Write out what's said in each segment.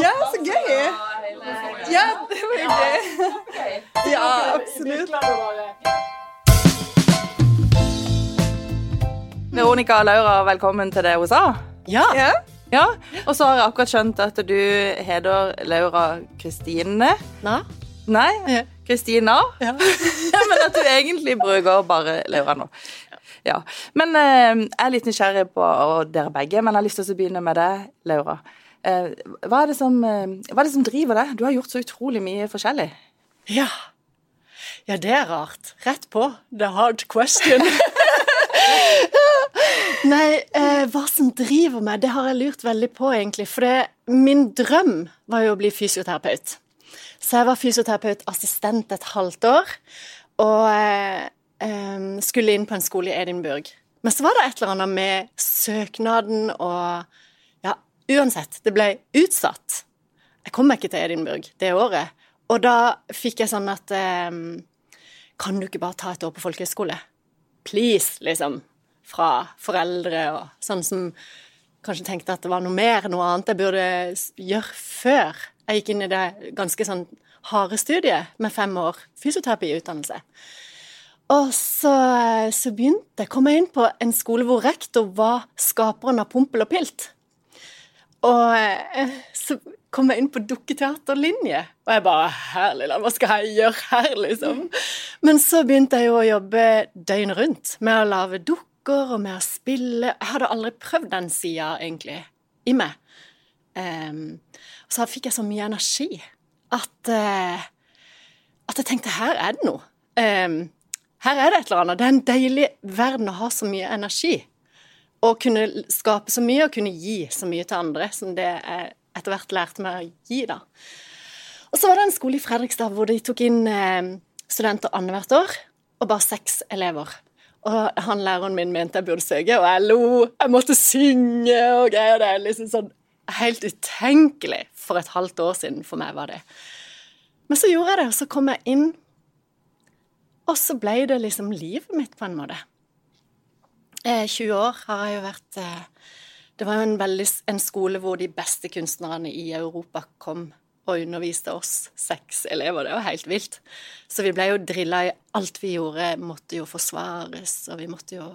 Ja, så gøy! Ja, det var hyggelig. Ja, absolutt. Veronica og Laura, velkommen til det hun sa. Ja. Ja. Ja, Og så har jeg akkurat skjønt at du heter Laura Kristine. Nei, Kristina. Ja. Men at du egentlig bruker bare Laura nå. Ja. Men eh, jeg er litt nysgjerrig på dere begge, men jeg har lyst til å begynne med deg, Laura. Eh, hva, er det som, eh, hva er det som driver deg? Du har gjort så utrolig mye forskjellig. Ja. Ja, det er rart. Rett på. The hard question. Nei, eh, hva som driver meg, det har jeg lurt veldig på, egentlig. For det, min drøm var jo å bli fysioterapeut. Så jeg var fysioterapeutassistent et halvt år, og eh, eh, skulle inn på en skole i Edinburgh. Men så var det et eller annet med søknaden og uansett, det ble utsatt. Jeg kom meg ikke til Edinburgh det året. Og da fikk jeg sånn at eh, Kan du ikke bare ta et år på folkehøyskole? Please, liksom. Fra foreldre og sånn som kanskje tenkte at det var noe mer, noe annet jeg burde gjøre før jeg gikk inn i det ganske sånn harde studiet med fem år fysioterapiutdannelse. Og så, så begynte jeg, kom jeg inn på en skole hvor rektor var skaperen av Pompel og Pilt. Og eh, så kom jeg inn på dukketeaterlinje, og jeg bare Herlig land, hva skal jeg gjøre her, liksom? Men så begynte jeg jo å jobbe døgnet rundt med å lage dukker og med å spille. Jeg hadde aldri prøvd den sida, egentlig, i meg. Um, og så fikk jeg så mye energi at, uh, at jeg tenkte her er det noe. Um, her er det et eller annet. Det er en deilig verden å ha så mye energi og kunne skape så mye og kunne gi så mye til andre som det jeg etter hvert lærte meg å gi, da. Og så var det en skole i Fredrikstad hvor de tok inn eh, studenter annethvert år, og bare seks elever. Og han læreren min mente jeg burde søke, og jeg lo. Jeg måtte synge og greier. Det er liksom sånn helt utenkelig for et halvt år siden for meg, var det. Men så gjorde jeg det, og så kom jeg inn, og så ble det liksom livet mitt på en måte. Eh, 20 år har jeg jo vært eh, Det var jo en, veldig, en skole hvor de beste kunstnerne i Europa kom og underviste oss seks elever. Det var helt vilt. Så vi ble jo drilla i alt vi gjorde, måtte jo forsvares, og vi måtte jo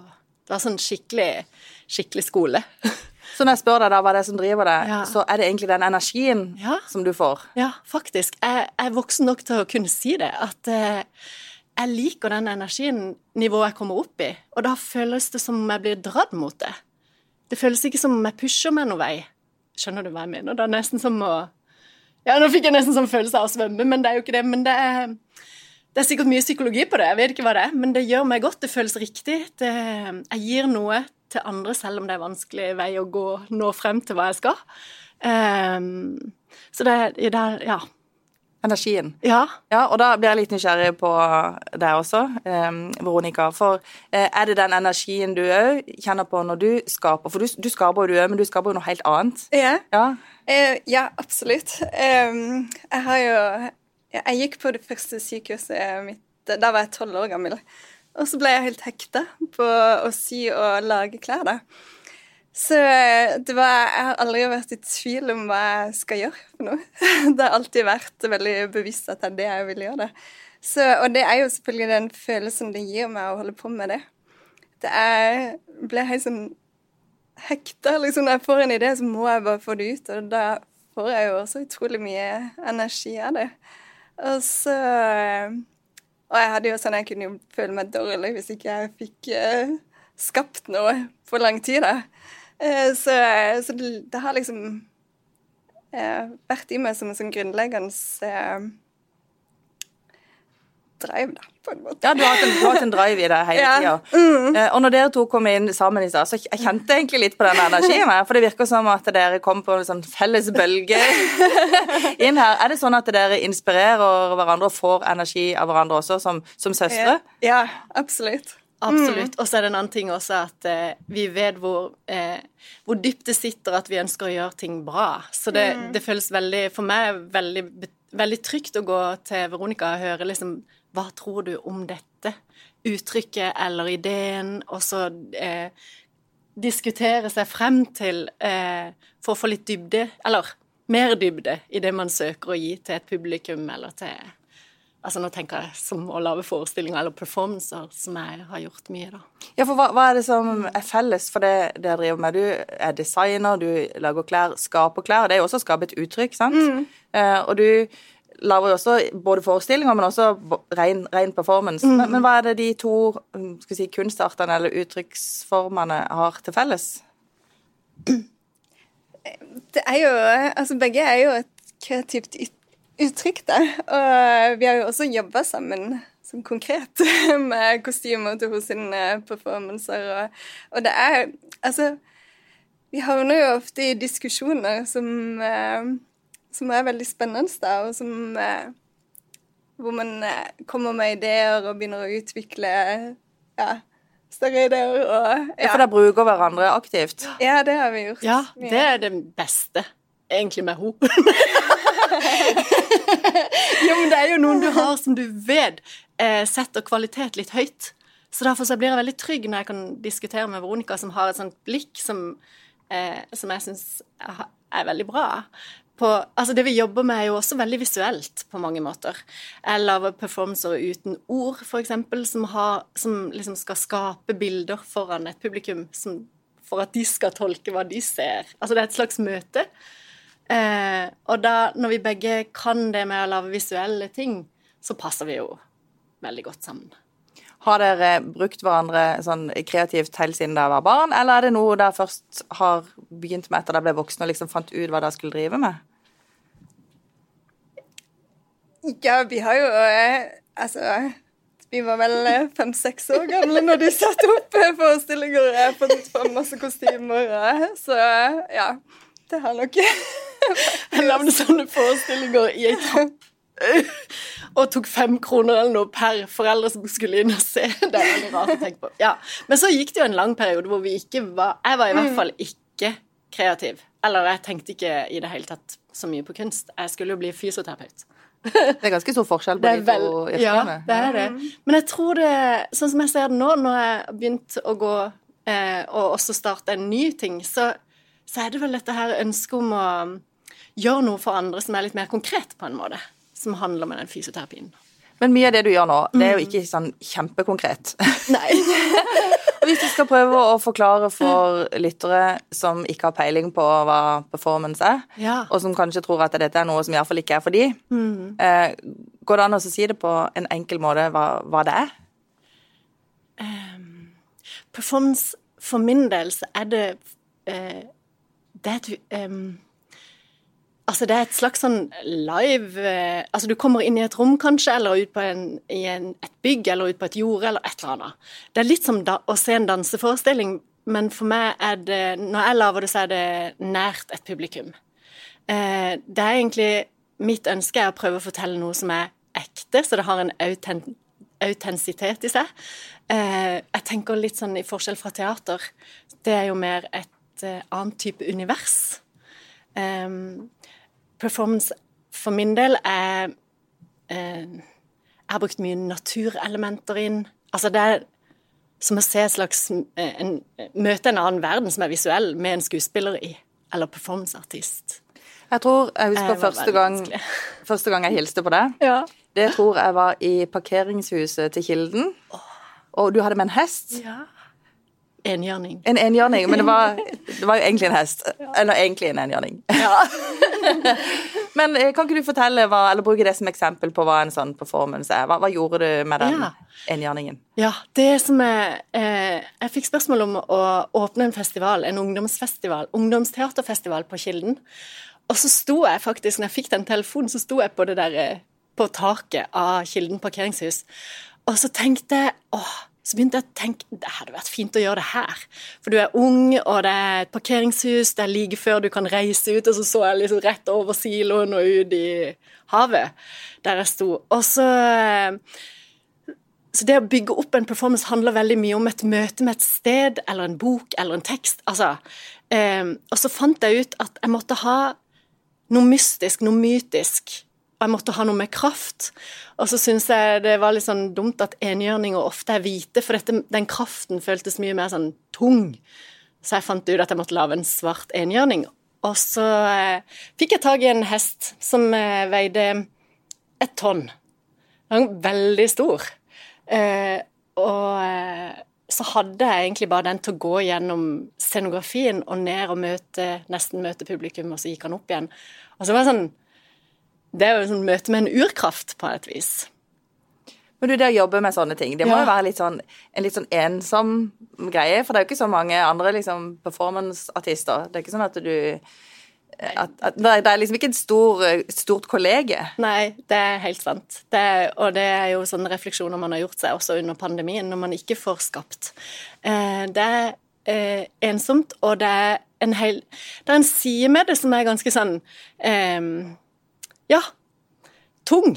Det var sånn skikkelig, skikkelig skole. Så når jeg spør deg da hva det er som driver deg, Ja. så er det egentlig den energien Ja. som du får. Ja, faktisk. Jeg jeg er voksen nok til å kunne si det. At eh, jeg liker den energien nivået jeg kommer opp i. Og da føles det som om jeg blir dratt mot det. Det føles ikke som om jeg pusher meg noen vei. Skjønner du hva jeg mener? Det er nesten som å Ja, nå fikk jeg nesten sånn følelse av å svømme, men det er jo ikke det. Men det er, det er sikkert mye psykologi på det, jeg vet ikke hva det er. Men det gjør meg godt. Det føles riktig. Det, jeg gir noe til andre, selv om det er vanskelig vei å gå, nå frem til hva jeg skal. Um, så det, det er Ja. Energien. Ja. Ja, og da blir jeg litt nysgjerrig på deg også, Veronica. For eh, er det den energien du òg kjenner på når du skaper? For du, du skaper jo du òg, men du skaper jo noe helt annet. Ja, Ja. eh, ja absolutt. Jeg har jo Jeg gikk på det første sykehuset mitt Da var jeg tolv år gammel. Og så ble jeg helt hekta på å sy og lage klær, da. Så eh, var, jeg har aldri vært i tvil om hva jeg skal gjøre for noe. Det har alltid vært veldig bevisst at det er det jeg vil gjøre. det. Så, og det er jo selvfølgelig den følelsen det gir meg å holde på med det. Det er, ble helt sånn hekta. Liksom, når jeg får en idé, så må jeg bare få det ut. Og da får jeg jo også utrolig mye energi av det. Og så Og jeg hadde jo sånn jeg kunne føle meg dårlig hvis ikke jeg fikk eh, skapt noe på lang tid. da. Eh, så så det, det har liksom eh, vært i meg som en sånn grunnleggende eh, drive, da, på en måte. Ja, du har hatt en, hatt en drive i det hele Ja. tida. Eh, og når dere to kom inn sammen i stad, så jeg kjente egentlig litt på den energien her. For det virker som at dere kom på en sånn felles bølge inn her. Er det sånn at dere inspirerer hverandre og får energi av hverandre også, som, som søstre? Ja, absolutt. Absolutt. Og så er det en annen ting også at eh, vi vet hvor, eh, hvor dypt det sitter at vi ønsker å gjøre ting bra. Så det, det føles veldig, for meg, veldig, veldig trygt å gå til Veronica og høre liksom Hva tror du om dette? Uttrykket eller ideen, og så eh, diskutere seg frem til eh, for å få litt dybde, eller mer dybde, i det man søker å gi til et publikum, eller til Altså nå tenker jeg som å lage forestillinger eller performancer, som jeg har gjort mye, da. Ja, for hva, hva er det som er felles for det dere driver med? Du er designer, du lager klær, skaper klær. Det er jo også å skape et uttrykk, sant? Mm. Eh, og du lager jo også både forestillinger, men også ren, ren performance. Mm. Men, men, hva er det de to um, skal si, kunstartene eller uttrykksformene har til felles? Det er jo Altså, begge er jo et kreativt ytterligere uttrykk, da. Og vi har jo også jobba sammen sånn konkret med kostymer til hos sine performancer. Og, og, det er Altså, vi havner jo ofte i diskusjoner som, eh, som er veldig spennende, da, og som eh, Hvor man eh, kommer med ideer og begynner å utvikle ja, større ideer og ja. ja for dere bruker hverandre aktivt? Ja, det har vi gjort. Ja, det er det beste, egentlig, med henne. jo, men det er jo noen du har som du vet eh, setter kvalitet litt høyt. Så derfor så blir jeg veldig trygg når jeg kan diskutere med Veronica, som har et sånt blikk som, eh, som jeg syns er veldig bra. På, altså det vi jobber med, er jo også veldig visuelt på mange måter. Jeg lager performancer uten ord, f.eks., som, som liksom skal skape bilder foran et publikum som, for at de skal tolke hva de ser. Altså det er et slags møte. Eh, og da, når vi begge kan det med å lage visuelle ting, så passer vi jo veldig godt sammen. Har dere brukt hverandre sånn kreativt helt siden dere var barn, eller er det noe dere først har begynt med etter dere ble voksne og liksom fant ut hva dere skulle drive med? Ja, vi har jo eh, Altså, vi var vel eh, fem-seks år gamle når de satte opp forestillinger og fant fram masse kostymer. Så ja, det har nok Jeg lagde sånne forestillinger i ei trapp. Og tok fem kroner eller noe per foreldre som skulle inn og se. Det er veldig rart å tenke på. Ja. Men så gikk det jo en lang periode hvor vi ikke var Jeg var i hvert mm. fall ikke kreativ. Eller jeg tenkte ikke i det hele tatt så mye på kunst. Jeg skulle jo bli fysioterapeut. Det er ganske stor forskjell på de to yrkene. Ja, det er det. Men jeg tror det, sånn som jeg ser det nå, når jeg har begynt å gå eh, og også starte en ny ting, så, så er det vel dette her ønsket om å gjøre noe for andre som er litt mer konkret, på en måte. Som handler om den fysioterapien. Men mye av det du gjør nå, det er jo mm. ikke sånn kjempekonkret. Nei. hvis du skal prøve å forklare for lyttere som ikke har peiling på hva performance er, ja. og som kanskje tror at dette er noe som iallfall ikke er for de, mm. eh, går det an å si det på en enkel måte hva, hva det er? Um, performance for min del så er det uh, det er et um, Altså, det er et slags sånn live eh, Altså, du kommer inn i et rom, kanskje, eller ut på en, i en, et bygg, eller ut på et jorde, eller et eller annet. Det er litt som da, å se en danseforestilling, men for meg er det Når jeg lager det, så er det nært et publikum. Uh, det er egentlig Mitt ønske er å prøve å fortelle noe som er ekte, så det har en autentisitet i seg. Uh, jeg tenker litt sånn i forskjell fra teater. Det er jo mer et eh, annet type univers. Um, performance for min del er uh, Jeg har brukt mye naturelementer inn. Altså det er som å se et slags eh, en, Møte en annen verden som er visuell, med en skuespiller i. Eller performanceartist. Jeg tror jeg husker jeg første, gang, første gang jeg hilste på deg. Ja. Det tror jeg var i parkeringshuset til Kilden. Og du hadde med en hest. Ja. Enhjørning. En enhjørning, men det var, det var, jo egentlig en hest. Eller egentlig en enhjørning. Ja. men eh, kan ikke du fortelle, hva, eller bruke det som eksempel på hva en sånn performance er? Hva, hva gjorde du med den ja. enhjørningen? Ja, det som er eh, Jeg fikk spørsmål om å åpne en festival, en ungdomsfestival, ungdomsteaterfestival på Kilden. Og så sto jeg faktisk, når jeg fikk den telefonen, så sto jeg på det der eh, på taket av Kilden parkeringshus. Og så tenkte jeg åh, så begynte jeg å tenke det hadde vært fint å gjøre det her. For du er ung, og det er et parkeringshus, det er like før du kan reise ut. Og så så jeg liksom rett over siloen og ut i havet, der jeg sto. Og så Så det å bygge opp en performance handler veldig mye om et møte med et sted eller en bok eller en tekst. Altså, eh, og så fant jeg ut at jeg måtte ha noe mystisk, noe mytisk og jeg måtte ha noe med kraft. Og så syns jeg det var litt sånn dumt at enhjørninger ofte er hvite, for dette, den kraften føltes mye mer sånn tung. Så jeg fant ut at jeg måtte lage en svart enhjørning. Og så eh, fikk jeg tak i en hest som eh, veide et tonn. Den var veldig stor. Eh, og eh, så hadde jeg egentlig bare den til å gå gjennom scenografien og ned og møte, nesten møte publikum, og så gikk han opp igjen. Og så var det sånn Det er jo et sånn møte med en urkraft, på et vis. Men du, det å jobbe med sånne ting, det må Ja. jo være litt sånn, en litt sånn ensom greie, for det er jo ikke så mange andre liksom performanceartister. Det er ikke sånn at du at, at, det er- det er liksom ikke et stor, stort kollege. Nei, det er helt sant. Det er, og det er jo sånne refleksjoner man har gjort seg også under pandemien, når man ikke får skapt. Eh, det er eh, ensomt, og det er en hel Det er en side med det som er ganske sånn eh, Ja, tung.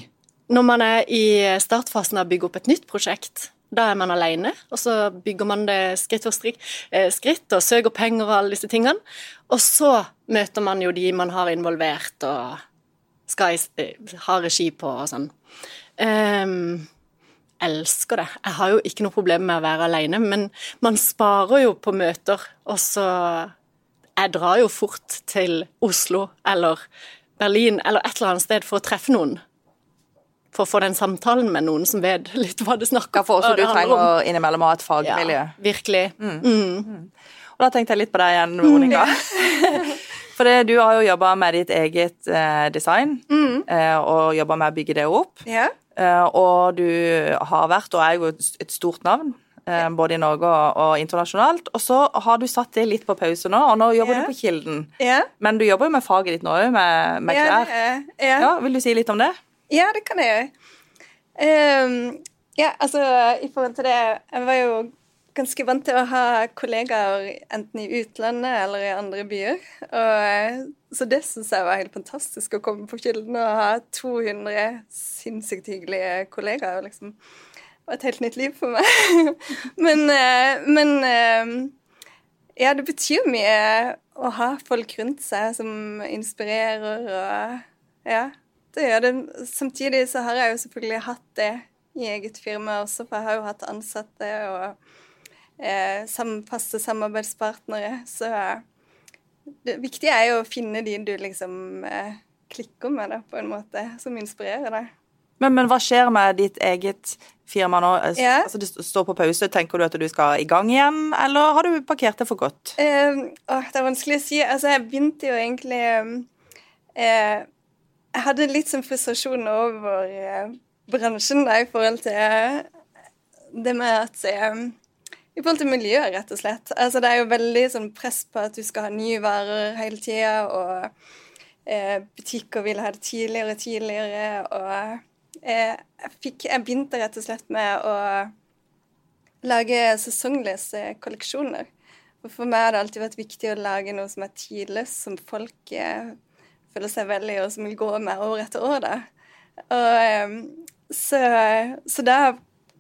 Når man er i startfasen av å bygge opp et nytt prosjekt. Da er man alene, og så bygger man det skritt for strikk, eh, skritt og søker penger og alle disse tingene. Og så møter man jo de man har involvert og skal eh, ha regi på og sånn. Um, elsker det. Jeg har jo ikke noe problem med å være alene, men man sparer jo på møter, og så Jeg drar jo fort til Oslo eller Berlin eller et eller annet sted for å treffe noen. For å få den samtalen med noen som vet litt hva det snakker om. Ja, for også du trenger å innimellom ha et fagmiljø. Ja, virkelig. Og da tenkte jeg litt på deg igjen, Veronica. For det, du har jo jobba med ditt eget eh, design, eh, og jobba med å bygge det opp. Yeah. Eh, og du har vært, og er jo et stort navn, både i Norge og, og internasjonalt. Og så har du satt det litt på pause nå, og nå jobber yeah. du på Kilden. Yeah. Men du jobber jo med faget ditt nå òg, med, med klær. Yeah, ja. Vil du si litt om det? Ja, det kan jeg. Ehm, ja, altså i forhold til det Jeg var jo ganske vant til å ha kollegaer enten i utlandet eller i andre byer. Og, eh, så det syns jeg var helt fantastisk å komme på Kilden og ha 200 sinnssykt hyggelige kollegaer. liksom. Var et helt nytt liv for meg. men eh, men eh, ja, det betyr mye å ha folk rundt seg som inspirerer og Ja, det gjør det. Samtidig så har jeg jo selvfølgelig hatt det i eget firma også, for jeg har jo hatt ansatte og eh, sam, faste samarbeidspartnere. Så det viktige er jo å finne de du liksom eh, klikker med, da, på en måte, som inspirerer deg. Men, men hva skjer med ditt eget firma nå? Altså, Ja. altså, det står på pause. Tenker du at du skal i gang igjen, eller har du parkert det for godt? Uh, åh, det er vanskelig å si. Altså, jeg begynte jo egentlig uh, Jeg hadde litt sånn frustrasjon over uh, bransjen da, i forhold til eh, det med at eh, I forhold til miljøet, rett og slett. Altså, det er jo veldig sånn press på at du skal ha nye varer hele tida, og eh, butikker vil ha det tidligere og tidligere, og eh, jeg, fikk, jeg begynte rett og slett med å lage sesongløse kolleksjoner. Og For meg har det alltid vært viktig å lage noe som er tidløst, som folk eh, føler seg vel i, og som vil gå med år etter år. Da. Og, eh, så, så da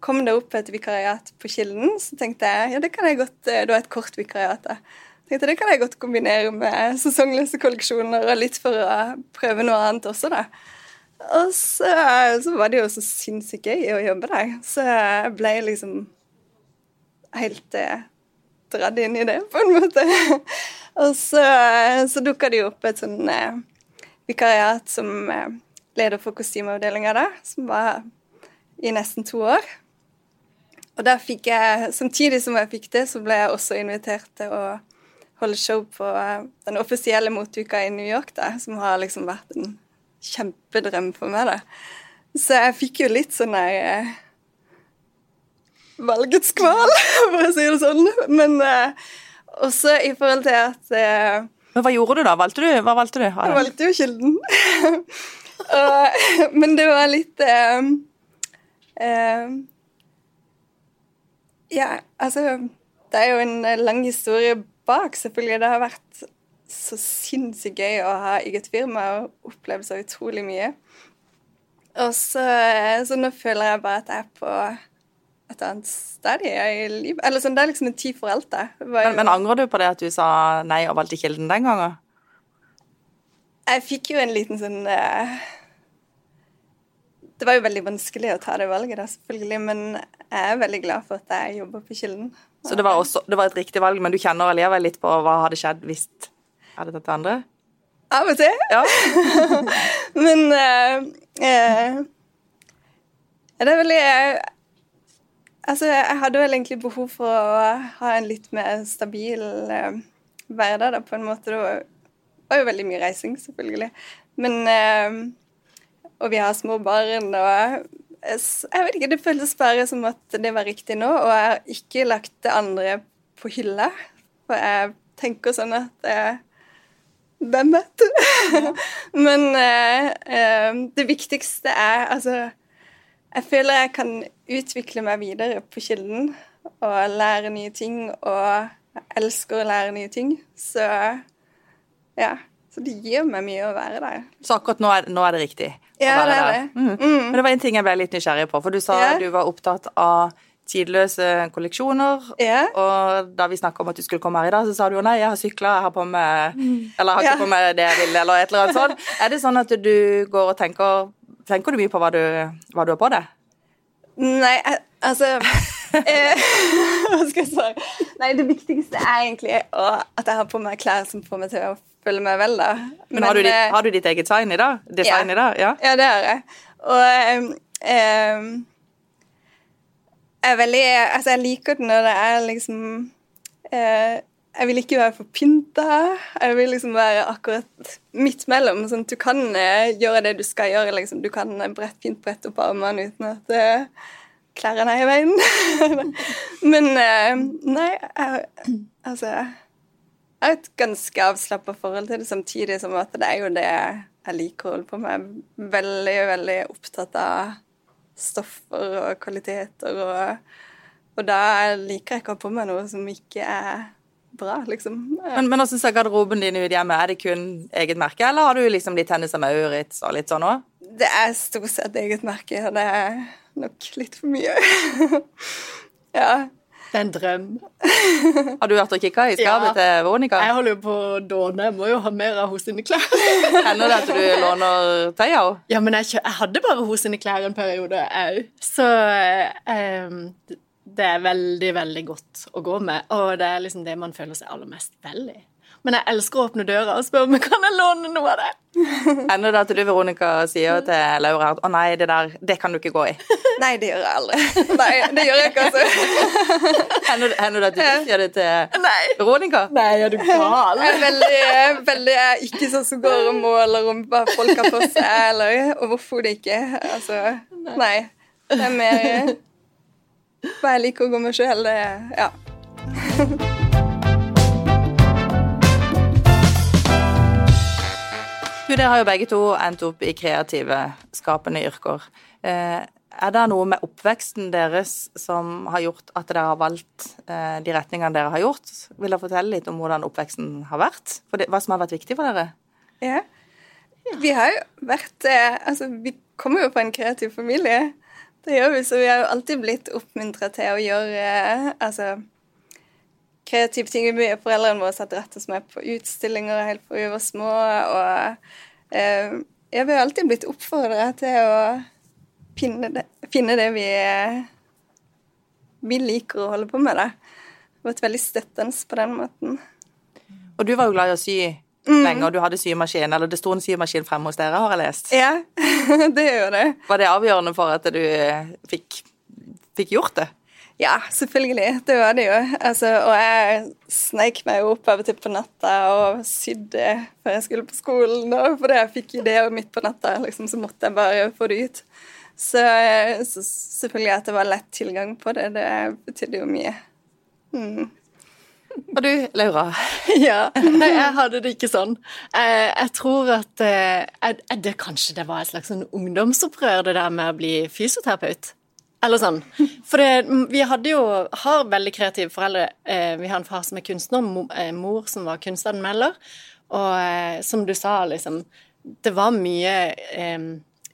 kom det opp et vikariat på Kilden, så tenkte jeg ja, det kan jeg godt eh, Det var et kort vikariat, da. Tenkte Det kan jeg godt kombinere med sesongløse kolleksjoner og litt for å prøve noe annet også, da. Og så, så var det jo så sinnssykt gøy å jobbe der. Så jeg ble liksom helt eh, dratt inn i det, på en måte. og så, så dukka det jo opp et sånn eh, vikariat som eh, leder for kostymeavdelinga der, som var i nesten to år. Og der fikk jeg, samtidig som jeg fikk det, så ble jeg også invitert til å holde show på eh, den offisielle motuka i New York, da, som har liksom vært en kjempedrøm for meg. da. Så jeg fikk jo litt sånn der eh, valgets kval, for å si det sånn. Men eh, også i forhold til at eh, Men hva gjorde du da? Valgte du? Hva valgte du? jeg valgte jo Kilden. Og, men det var litt eh, eh, Ja, altså Det er jo en lang historie bak, selvfølgelig. Det har vært så sinnssykt gøy å ha eget firma og oppleve så utrolig mye. Og så, så nå føler jeg bare at jeg er på et annet stadie i livet. Eller sånn, det er liksom en tid for alt. Det Men, men angrer du på det at du sa nei og valgte Kilden den gangen? Jeg fikk jo en liten sånn uh, Det var jo veldig vanskelig å ta det valget, da, selvfølgelig, men jeg er veldig glad for at jeg jobber på Kilden. Så det var, også, det var et riktig valg, men du kjenner allikevel litt på hva hadde skjedd hvis jeg det tatt det andre? Av og til. Ja. Men uh, uh, det er veldig uh, Altså, jeg hadde vel egentlig behov for å ha en litt mer stabil hverdag, da, på en måte. Det var, var jo veldig mye reising, selvfølgelig. Men Og vi har små barn, og jeg, jeg vet ikke, det føltes bare som at det var riktig nå, og jeg har ikke lagt det andre på hylla. For jeg tenker sånn at eh, hvem vet? Men eh, det viktigste er altså Jeg føler jeg kan utvikle meg videre på Kilden og lære nye ting. Og jeg elsker å lære nye ting. Så ja. Så det gir meg mye å være der. Så akkurat nå er, nå er det riktig? Ja, det er det. Mm. Mm. Men det var en ting jeg ble litt nysgjerrig på, for du sa Ja. du var opptatt av tidløse kolleksjoner. Yeah. Og da vi snakka om at du skulle komme her i dag, så sa du jo nei, jeg har sykla, jeg har på meg Eller jeg har ikke Ja. på meg det jeg vil, eller et eller annet sånt. Er det sånn at du går og tenker Tenker du mye på hva du, hva du har på deg? Nei, altså eh, Hva skal jeg svare? Nei, det viktigste er egentlig å, at jeg har på meg klær som får meg til å føle meg vel, da. Men, har, du ditt, eh, har du ditt eget design i dag? Design Ja. i dag? Ja. Ja, det har jeg. Og ehm, ehm, jeg veldig Altså, jeg liker det når det er liksom eh, Jeg vil ikke være for pynta. Jeg vil liksom være akkurat midt mellom. Sånn at du kan eh, gjøre det du skal gjøre. liksom. Du kan eh, brett, fint brette opp armene uten at eh, klærne er i veien. Men eh, nei, jeg, altså Jeg har et ganske avslappa forhold til det, samtidig som at det er jo det jeg liker å holde på med. Jeg er veldig, veldig opptatt av stoffer og kvaliteter, og, og da liker jeg ikke å ha på meg noe som ikke er bra, liksom. Men, men hvordan ser garderoben din ut hjemme? Er det kun eget merke, eller har du liksom litt Hennes og Maurits og litt sånn òg? Det er stort sett eget merke, og det er nok litt for mye. ja. Det er en drøm. Har du vært og kikka i skapet Ja. til Veronica? Jeg holder jo på å dåne. Jeg må jo ha mer av hos sine klær. Hender det at du låner tøy òg? Ja, men jeg, jeg hadde bare hos sine klær en periode òg, så um, det er veldig, veldig godt å gå med. Og det er liksom det man føler seg aller mest vel i. Men jeg elsker å åpne døra og spørre om jeg kan jeg låne noe av det. Ender det at du, Veronica, sier til Laura at 'å nei, det der, det kan du ikke gå i'? Nei, det gjør jeg aldri. Nei, det gjør jeg ikke, altså. Hender, hender det at du sier det til Nei. Veronica? Nei, er du gal? Jeg er veldig, veldig jeg er ikke sånn som går og måler om hva folk har på seg, eller overhodet ikke. Altså, nei. Det er mer hva jeg liker å gå med sjøl. Ja. Du, Dere har jo begge to endt opp i kreative, skapende yrker. Eh, er det noe med oppveksten deres som har gjort at dere har valgt eh, de retningene dere har gjort? Vil dere fortelle litt om hvordan oppveksten har vært? Det, hva som har vært viktig for dere? ja. Vi har jo vært eh, Altså, vi kommer jo fra en kreativ familie. Det gjør vi, så vi har jo alltid blitt oppmuntra til å gjøre eh, kreative ting. Vi- Foreldrene våre satt rett oss med på utstillinger helt fra vi var små. Og eh, jeg har alltid blitt oppfordra til å finne det, finne det vi, vi liker å holde på med. Da. Vært veldig støttende på den måten. Og du var jo glad i å sy lenge, og du hadde symaskin, eller det sto en symaskin fremme hos dere, har jeg lest. Ja, det gjør det. Var det avgjørende for at du eh, fikk, fikk gjort det? Ja, selvfølgelig. Det var det jo. Altså, og jeg sneik meg opp av og til på natta og sydde før jeg skulle på skolen. Og fordi jeg fikk ideer midt på natta, liksom, så måtte jeg bare få det ut. Så, så selvfølgelig at det var lett tilgang på det, det betydde jo mye. Mm. Og du, Laura? Ja, Nei, jeg hadde det ikke sånn. Jeg, jeg tror at eh, jeg- det kanskje det var et slags sånn ungdomsopprør, det der med å bli fysioterapeut. Eller sånn. For det, vi hadde jo, har veldig kreative foreldre. Eh, vi har en far som er kunstner, eh, mor som var kunstanmelder. Og eh, som du sa, liksom Det var mye eh,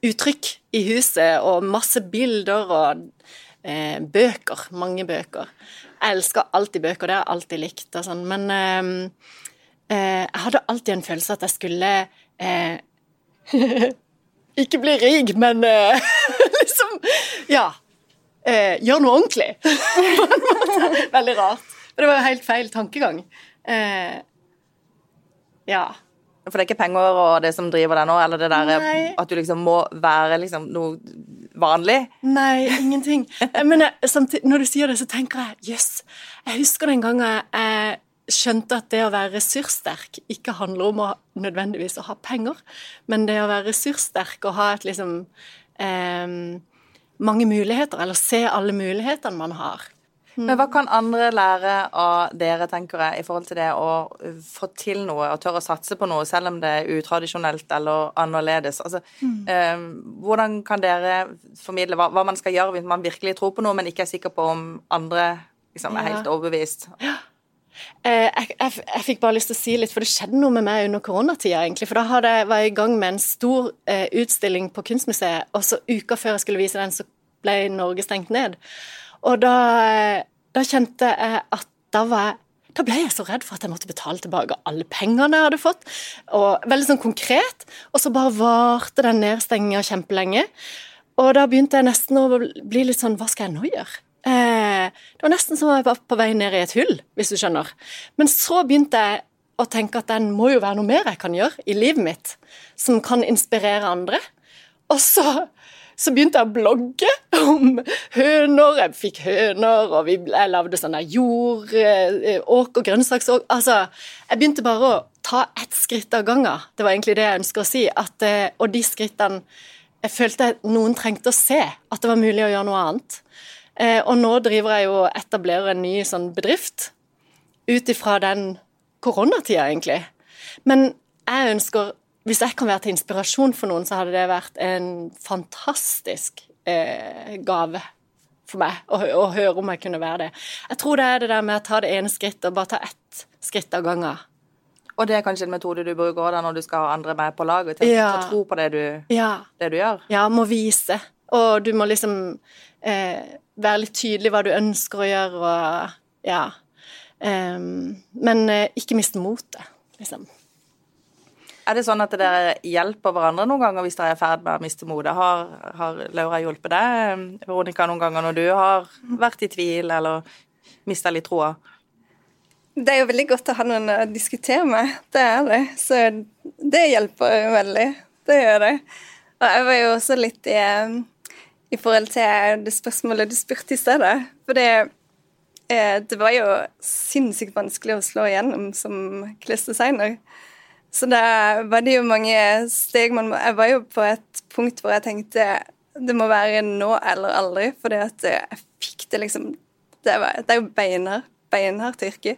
uttrykk i huset, og masse bilder og eh, bøker. Mange bøker. Jeg elsker alltid bøker, det har jeg alltid likt. Og sånn, men eh, jeg hadde alltid en følelse at jeg skulle Ikke bli rik, men liksom Ja. Eh, gjør noe ordentlig. Veldig rart. Men det var jo helt feil tankegang. Eh, ja. For det er ikke penger og det som driver deg nå, eller det der Nei. at du liksom må være liksom noe vanlig? Nei, ingenting. Men jeg, samtidig, når du sier det, så tenker jeg jøss. Jeg husker den gangen jeg skjønte at det å være ressurssterk ikke handler om å nødvendigvis å ha penger, men det å være ressurssterk og ha et liksom eh, mange muligheter, eller se alle mulighetene man har. Men hva kan andre lære av dere, tenker jeg, i forhold til det å få til noe og tørre å satse på noe, selv om det er utradisjonelt eller annerledes? Altså, eh, hvordan kan dere formidle hva, hva, man skal gjøre hvis man virkelig tror på noe, men ikke er sikker på om andre liksom, er Ja. helt overbevist? Eh, jeg, jeg, jeg fikk bare lyst til å si litt, for det skjedde noe med meg under koronatida, egentlig. For da hadde var jeg i gang med en stor eh, utstilling på Kunstmuseet, og så uka før jeg skulle vise den, så ble Norge stengt ned. Og da, eh, da kjente jeg at da var jeg da ble jeg så redd for at jeg måtte betale tilbake alle pengene jeg hadde fått. og Veldig sånn konkret. Og så bare varte den nedstenginga kjempelenge. Og da begynte jeg nesten å bli litt sånn Hva skal jeg nå gjøre? Eh, det var nesten som om jeg var på vei ned i et hull, hvis du skjønner. Men så begynte jeg å tenke at den må jo være noe mer jeg kan gjøre i livet mitt, som kan inspirere andre. Og så, så begynte jeg å blogge om høner. Jeg fikk høner, og vi, jeg lagde sånn jord, åk og grønnsaksåk. Altså, jeg begynte bare å ta ett skritt av gangen. Det var egentlig det jeg ønsker å si. At, eh, og de skrittene jeg følte noen trengte å se at det var mulig å gjøre noe annet. Eh, og nå driver jeg jo og etablerer en ny sånn bedrift ut ifra den koronatida, egentlig. Men jeg ønsker Hvis jeg kan være til inspirasjon for noen, så hadde det vært en fantastisk eh, gave for meg å, å høre om jeg kunne være det. Jeg tror det er det der med å ta det ene skrittet og bare ta ett skritt av gangen. Og det er kanskje en metode du bruker da når du skal ha andre med på laget, til, Ja. å tro på det du, Ja. det du gjør? Ja, må vise. Og du må liksom eh, være litt tydelig hva du ønsker å gjøre, og ja. Um, men eh, ikke miste motet, liksom. Er det sånn at dere hjelper hverandre noen ganger hvis dere er i ferd med å miste motet? Har, har Laura hjulpet deg, Veronica, noen ganger når du har vært i tvil eller mista litt troa? Det er jo veldig godt å ha noen å diskutere med. Det er det. Så det hjelper jo veldig. Det gjør det. Og jeg var jo også litt i, i forhold til det spørsmålet du spurte i stedet. For det, eh, det var jo sinnssykt vanskelig å slå igjennom som klesdesigner. Så da var det jo mange steg man må Jeg var jo på et punkt hvor jeg tenkte det må være nå eller aldri, fordi at jeg fikk det liksom Det, var, det er jo beinhardt beinhardt yrke.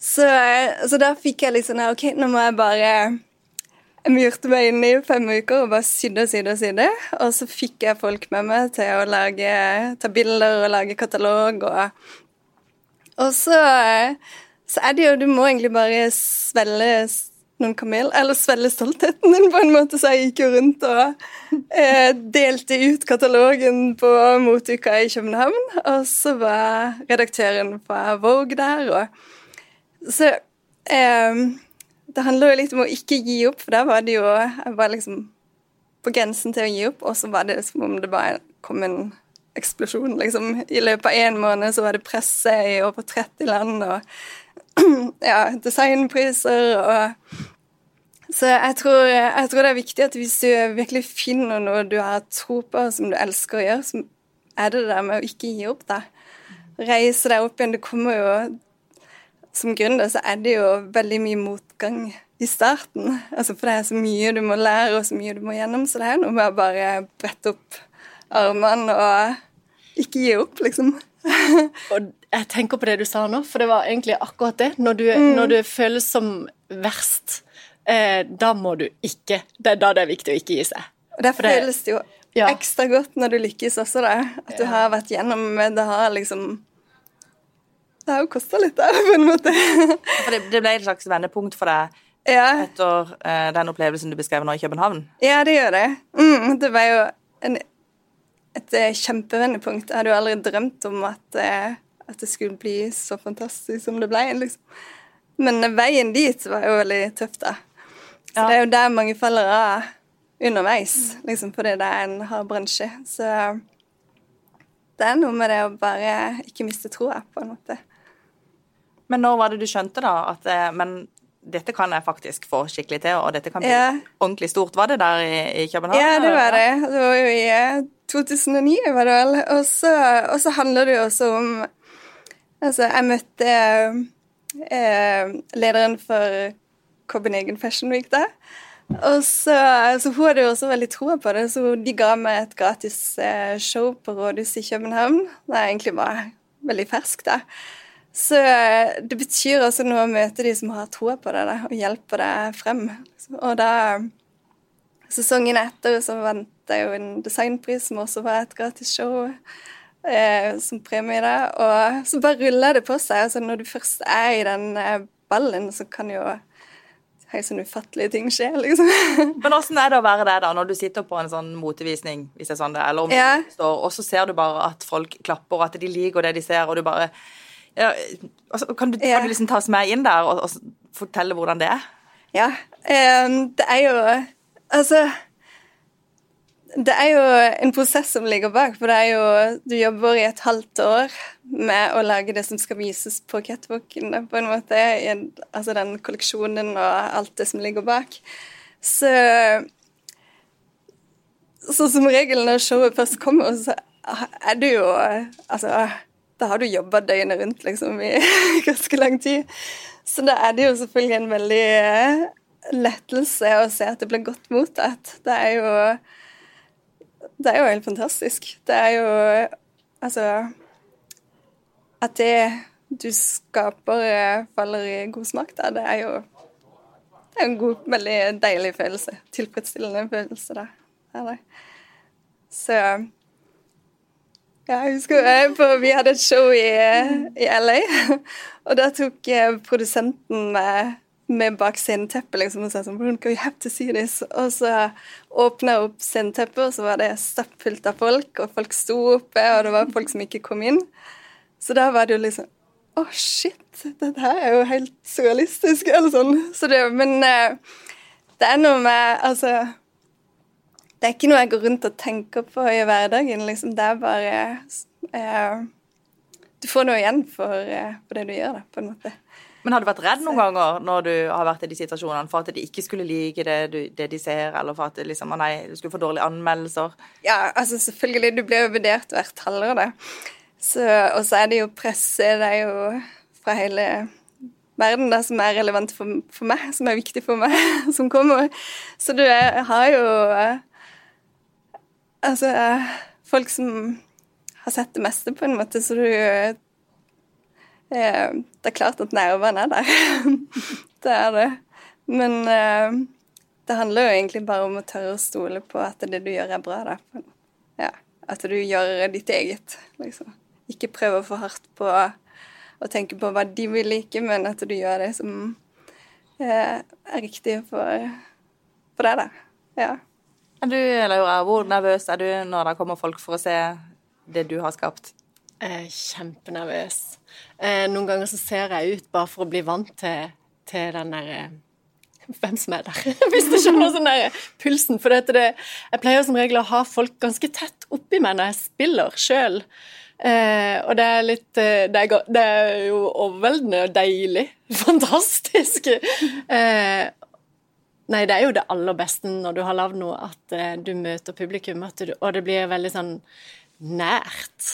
Så, så da fikk jeg litt sånn her, OK, nå må jeg bare murte meg inn i fem uker og bare sydde og sydde og sydde. Og så fikk jeg folk med meg til å lage, ta bilder og lage katalog og Og så, så er det jo Du må egentlig bare svelle noen kamel, eller svelle stoltheten din, på en måte. Så jeg gikk jo rundt og eh, delte ut katalogen på Motuka i København. Og så var redaktøren fra Vogue der, og Så eh, det handler jo litt om å ikke gi opp, for der var det jo Jeg var liksom på grensen til å gi opp, og så var det som om det bare kom en eksplosjon, liksom. I løpet av én måned så var det presse i over 30 land, og ja, designpriser og Så jeg tror, jeg tror det er viktig at hvis du virkelig finner noe du har tro på, som du elsker å gjøre, så er det det der med å ikke gi opp, da. Reise deg opp igjen. Det kommer jo Som gründer så er det jo veldig mye motgang i starten. Altså For det er så mye du må lære, og så mye du må gjennom. Så det er noe med å bare brette opp armene og ikke gi opp, liksom. Og jeg tenker på det du sa nå, for det var egentlig akkurat det. Når, du, når du føles som verst, eh, da må du ikke Det er da det er viktig å ikke gi seg. Og det- føles det jo Ja. ekstra godt når du lykkes også, da. At du har vært gjennom Det har liksom Det har jo kosta litt, da, på en måte. For det, det ble et slags vendepunkt for deg ja. etter eh, den opplevelsen du beskrev nå i København? ja, det gjør det. Mm, det var jo en, et eh, kjempevendepunkt. Jeg hadde jo aldri drømt om at, eh, at det skulle bli så fantastisk som det ble. liksom. Men veien dit var jo veldig tøff, da. Så Ja. det er jo der mange faller av underveis, liksom, fordi det er en hard bransje. Så det er noe med det å bare ikke miste troa, på en måte. Men når var det du skjønte, da, at eh, men dette kan jeg faktisk få skikkelig til, og dette kan bli Ja. ordentlig stort? Var det der i, i København? Ja, det var det. Det var jo i eh, 2009, var det vel. Og så, handler det jo også om Altså, jeg møtte eh, lederen for Copenhagen Fashion Week da. Og så, så hun hadde jo også veldig troa på det, så de ga meg et gratis eh, show på Rådhuset i København. Det er egentlig var veldig fersk, da. Så eh, det betyr også noe å møte de som har troa på det, da, og hjelper deg frem. Og da Sesongen etter så vant jeg jo en designpris, som også var et gratis show eh, som premie. da, Og så bare ruller det på seg. altså Når du først er i den eh, ballen, så kan jo helt sånn ufattelige ting skje, liksom. Men åssen er det å være der, da, når du sitter på en sånn motevisning, hvis det er sånn det er, eller om Ja. du står, og så ser du bare at folk klapper, og at de liker det de ser, og du bare ja, altså, kan, du, Ja. kan du liksom ta oss med inn der og, og fortelle hvordan det er? Ja. eh, det er jo Altså Det er jo en prosess som ligger bak, for det er jo Du jobber i et halvt år med å lage det som skal vises på catwalken, på en måte. Altså den kolleksjonen og alt det som ligger bak. Så Så som regel når showet først kommer, så er du jo Altså, da har du jobba døgnet rundt, liksom, i ganske lang tid. Så da er det jo selvfølgelig en veldig eh, lettelse å se at det blir godt mottatt. Det er jo Det er jo helt fantastisk. Det er jo Altså At det du skaper, eh, faller i god smak, da, det er jo det er en god, veldig deilig følelse. Tilfredsstillende følelse, da. Så ja, jeg husker på, Vi hadde et show i, i LA, og da tok eh, produsenten med, med bak sceneteppet liksom, og sa sånn You have to see this. Og så åpna jeg opp sceneteppet, og så var det stappfullt av folk, og folk sto oppe, og det var folk som ikke kom inn. Så da var det jo liksom Å, shit, dette her er jo helt surrealistisk, eller sånn. Så det, men eh, det er noe med Altså det er ikke noe jeg går rundt og tenker på i hverdagen. Liksom. Det er bare eh, Du får noe igjen for, eh, for, det du gjør, da, på en måte. Men har du vært redd noen ganger når du har vært i de situasjonene for at de ikke skulle like det, du, det de ser, eller for at liksom, nei, du skulle få dårlige anmeldelser? Ja, altså selvfølgelig. Du blir jo vurdert hvert halvår, da. Så, og så er det jo presse. Det er jo fra hele verden da, som er relevant for, for meg, som er viktig for meg, som kommer. Så du er, har jo Altså folk som har sett det meste, på en måte, så du eh, Det er klart at nervene er der. det er det. Men eh, det handler jo egentlig bare om å tørre å stole på at det du gjør, er bra. Da. Ja, at du gjør ditt eget, liksom. Ikke prøve for hardt på å tenke på hva de vil like, men at du gjør det som eh, er riktig for, for deg, da. Ja. Er du, Laura, hvor nervøs er du når det kommer folk for å se det du har skapt? Jeg er kjempenervøs. Eh, noen ganger så ser jeg ut bare for å bli vant til, til den derre hvem som er der, hvis du skjønner sånn der pulsen. For det, det, jeg pleier som regel å ha folk ganske tett oppi meg når jeg spiller sjøl. Eh, og det er litt eh, det, er, det er, jo overveldende og deilig. Fantastisk. Eh, nei, det er jo det aller beste når du har lagd noe, at eh, du møter publikum, du, og det blir veldig sånn nært.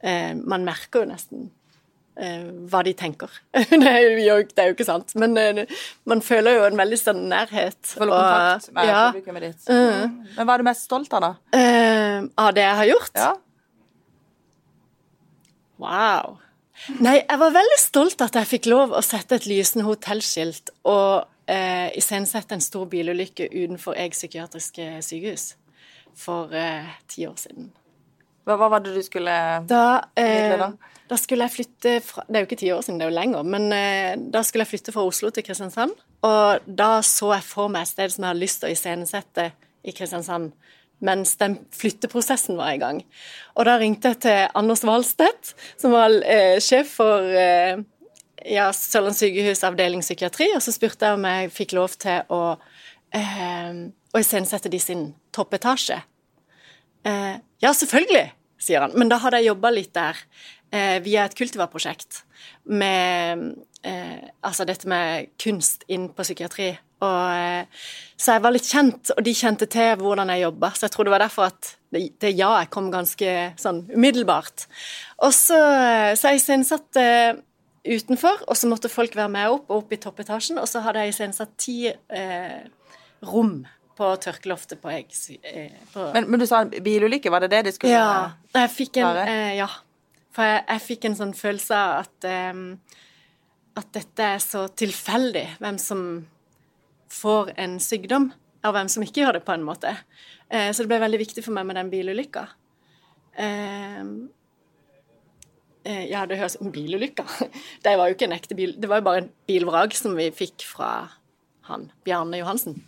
Eh, man merker jo nesten eh, hva de tenker. det, er jo, det, er jo, ikke sant, men man føler jo en veldig sånn nærhet. Føler kontakt med ja, publikummet ditt. Mm. Men hva er du mest stolt av, da? av det jeg har gjort? Ja. Wow. Nei, jeg var veldig stolt at jeg fikk lov å sette et lysende hotellskilt og eh, iscenesette en stor bilulykke utenfor Eg psykiatriske sykehus for eh, ti år siden. Hva, hva, var det du skulle da, eh, da? da? skulle jeg flytte fra Det er jo ikke ti år siden, det er jo lenger. Men eh, da skulle jeg flytte fra Oslo til Kristiansand. Og da så jeg for meg et sted som jeg hadde lyst til å iscenesette i Kristiansand mens den flytteprosessen var i gang. Og da ringte jeg til Anders Wahlstedt, som var eh, sjef for eh, ja, Sørlandet sykehus avdeling psykiatri, og så spurte jeg om jeg fikk lov til å, eh, å iscenesette de sin toppetasje. ja, selvfølgelig! sier han. Men da hadde jeg jobba litt der eh, via et kultivarprosjekt med eh, Altså dette med kunst inn på psykiatri. Og, eh, så jeg var litt kjent, og de kjente til hvordan jeg jobba. Så jeg tror det var derfor at det, det ja-et kom ganske sånn umiddelbart. Og så, så jeg iscenesatte utenfor, og så måtte folk være med opp, og opp i toppetasjen. Og så hadde jeg iscenesatt ti eh, rom på tørkeloftet på Egg. Eh, Men, men du sa bilulykke, var det det de skulle ja. Jeg fikk en, eh, ja. For jeg, jeg fikk en sånn følelse av at eh, at dette er så tilfeldig, hvem som får en sykdom, og hvem som ikke gjør det, på en måte. Eh, så det ble veldig viktig for meg med den bilulykka. Eh, eh, ja, det høres bilulykker. bilulykka. Det var jo ikke en ekte bil, det var jo bare en bilvrak som vi fikk fra han, Bjarne Johansen.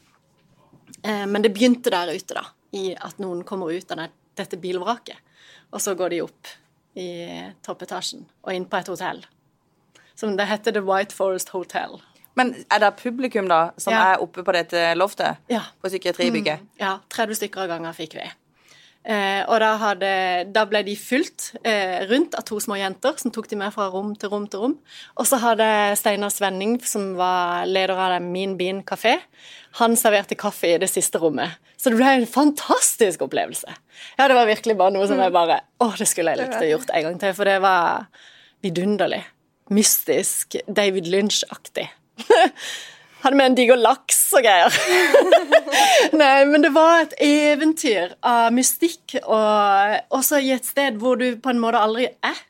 Eh, men det begynte der ute, da, i at noen kommer ut av dette bilvraket. Og så går de opp i toppetasjen og inn på et hotell. Som det heter The White Forest Hotel. Men er det publikum, da, som Ja. er oppe på dette loftet? Ja. På psykiatribygget? Ja, 30 stykker av gangen fikk vi. Eh, og da, hadde, da ble de fulgt eh, rundt av to små jenter som tok de med fra rom til rom til rom. Og så hadde Steinar Svenning, som var leder av Min Bean kafé, han serverte kaffe i det siste rommet. Så det ble en fantastisk opplevelse. Ja, det var virkelig bare noe som jeg bare Å, det skulle jeg likt å gjort en gang til, for det var vidunderlig. Mystisk. David Lynch-aktig. Hadde med en diger laks og greier. Nei, men det var et eventyr av mystikk, og også i et sted hvor du på en måte aldri er.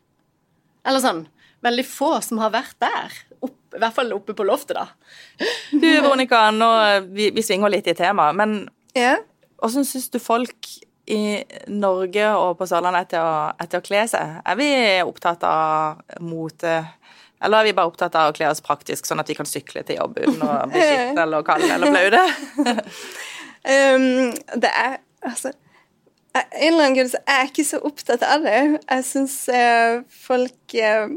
Eller sånn Veldig få som har vært der. Opp, I hvert fall oppe på loftet, da. Du, Veronica, nå, vi, vi svinger litt i temaet, men Ja. hvordan syns du folk i Norge og på Sørlandet er til å, er til å kle seg? Er vi opptatt av mote? Eller er vi bare opptatt av å kle oss praktisk, sånn at vi kan sykle til jobb uten å bli skitne eller kalde eller blaute? Um, det er altså En eller annen grunn så er jeg ikke så opptatt av det. Jeg syns folk uh,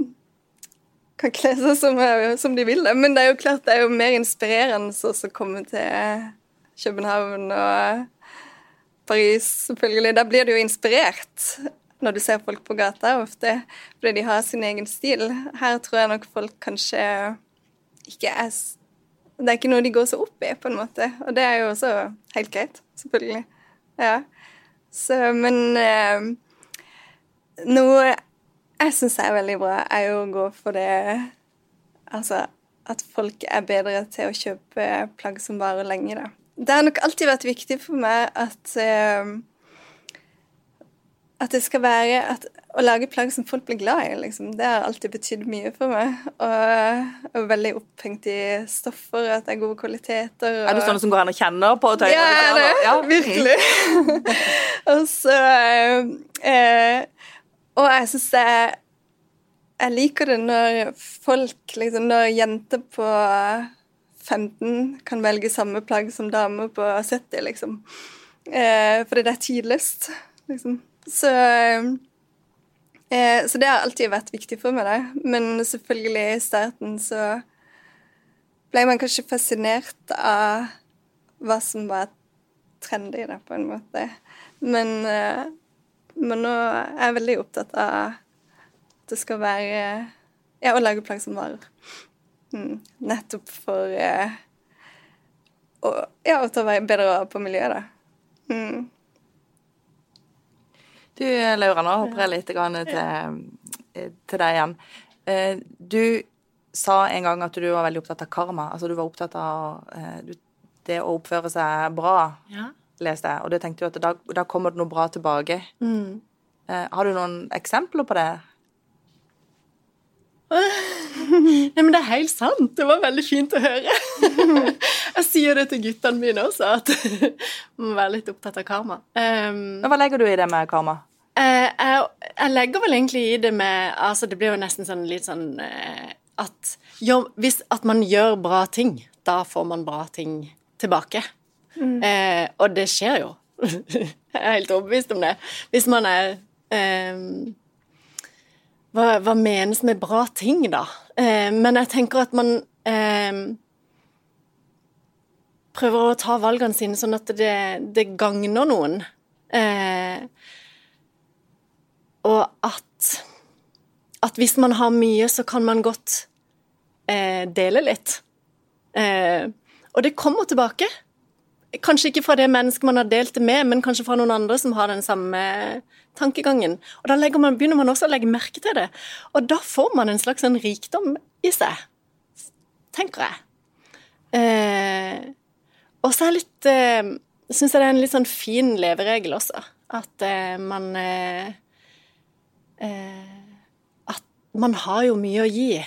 kan kle seg som, eh, som de vil. Men det er jo klart det er jo mer inspirerende å komme til København og Paris, selvfølgelig. Da blir du jo inspirert når du ser folk på gata ofte, fordi de har sin egen stil. Her tror jeg nok folk kanskje ikke er Det er ikke noe de går så opp i, på en måte. Og det er jo også helt greit, selvfølgelig. Ja. Så, men eh, noe jeg syns er veldig bra, er jo å gå for det Altså at folk er bedre til å kjøpe plagg som varer lenge, da. Det har nok alltid vært viktig for meg at eh, at det skal være at, Å lage plagg som folk blir glad i, liksom. Det har alltid betydd mye for meg. Og jeg er veldig opphengt i stoffer, at det er gode kvaliteter. Og, Er du sånn som går an og kjenner på tøyet? ja, det? Ja. virkelig. og så eh, Og jeg syns jeg Jeg liker det når folk, liksom, når jenter på 15 kan velge samme plagg som damer på 70, liksom. Eh, fordi det er tidløst, liksom. Så eh, Så det har alltid vært viktig for meg, da. Men selvfølgelig i starten så ble man kanskje fascinert av hva som var trendy, da, på en måte. Men, eh, men nå er jeg veldig opptatt av at det skal være Ja, å lage plagg som varer. Mm, nettopp for eh, å, ja, å ta bedre vare på miljøet, da. Mm. Du, Laura, nå hopper jeg litt til, til deg igjen. Eh, Du sa en gang at du var veldig opptatt av karma. Altså du var opptatt av eh, det å oppføre seg bra, Ja. leste jeg. Og det tenkte du at da, da kommer det noe bra tilbake. Mm. Eh, Har du noen eksempler på det? Nei, men det er helt sant. Det var veldig fint å høre. Jeg sier det til guttene mine også, at man må være litt opptatt av karma. Um, hva legger du i det med karma? eh, jeg, jeg legger vel egentlig i det med Altså, det blir jo nesten sånn litt sånn eh, at jo, hvis at man gjør bra ting, da får man bra ting tilbake. Eh, og det skjer jo. jeg er helt overbevist om det. Hvis man er eh, hva, hva menes med bra ting, da? Eh, men jeg tenker at man eh, prøver å ta valgene sine sånn at det, det gagner noen. Eh, og at, at hvis man har mye, så kan man godt eh, dele litt. Eh, og det kommer tilbake. Kanskje ikke fra det mennesket man har delt det med, men kanskje fra noen andre som har den samme tankegangen. Og Da man, begynner man også å legge merke til det. Og da får man en slags en rikdom i seg, tenker jeg. Eh, og så litt eh, Syns jeg det er en litt sånn fin leveregel også. At eh, man eh, eh, At man har jo mye å gi.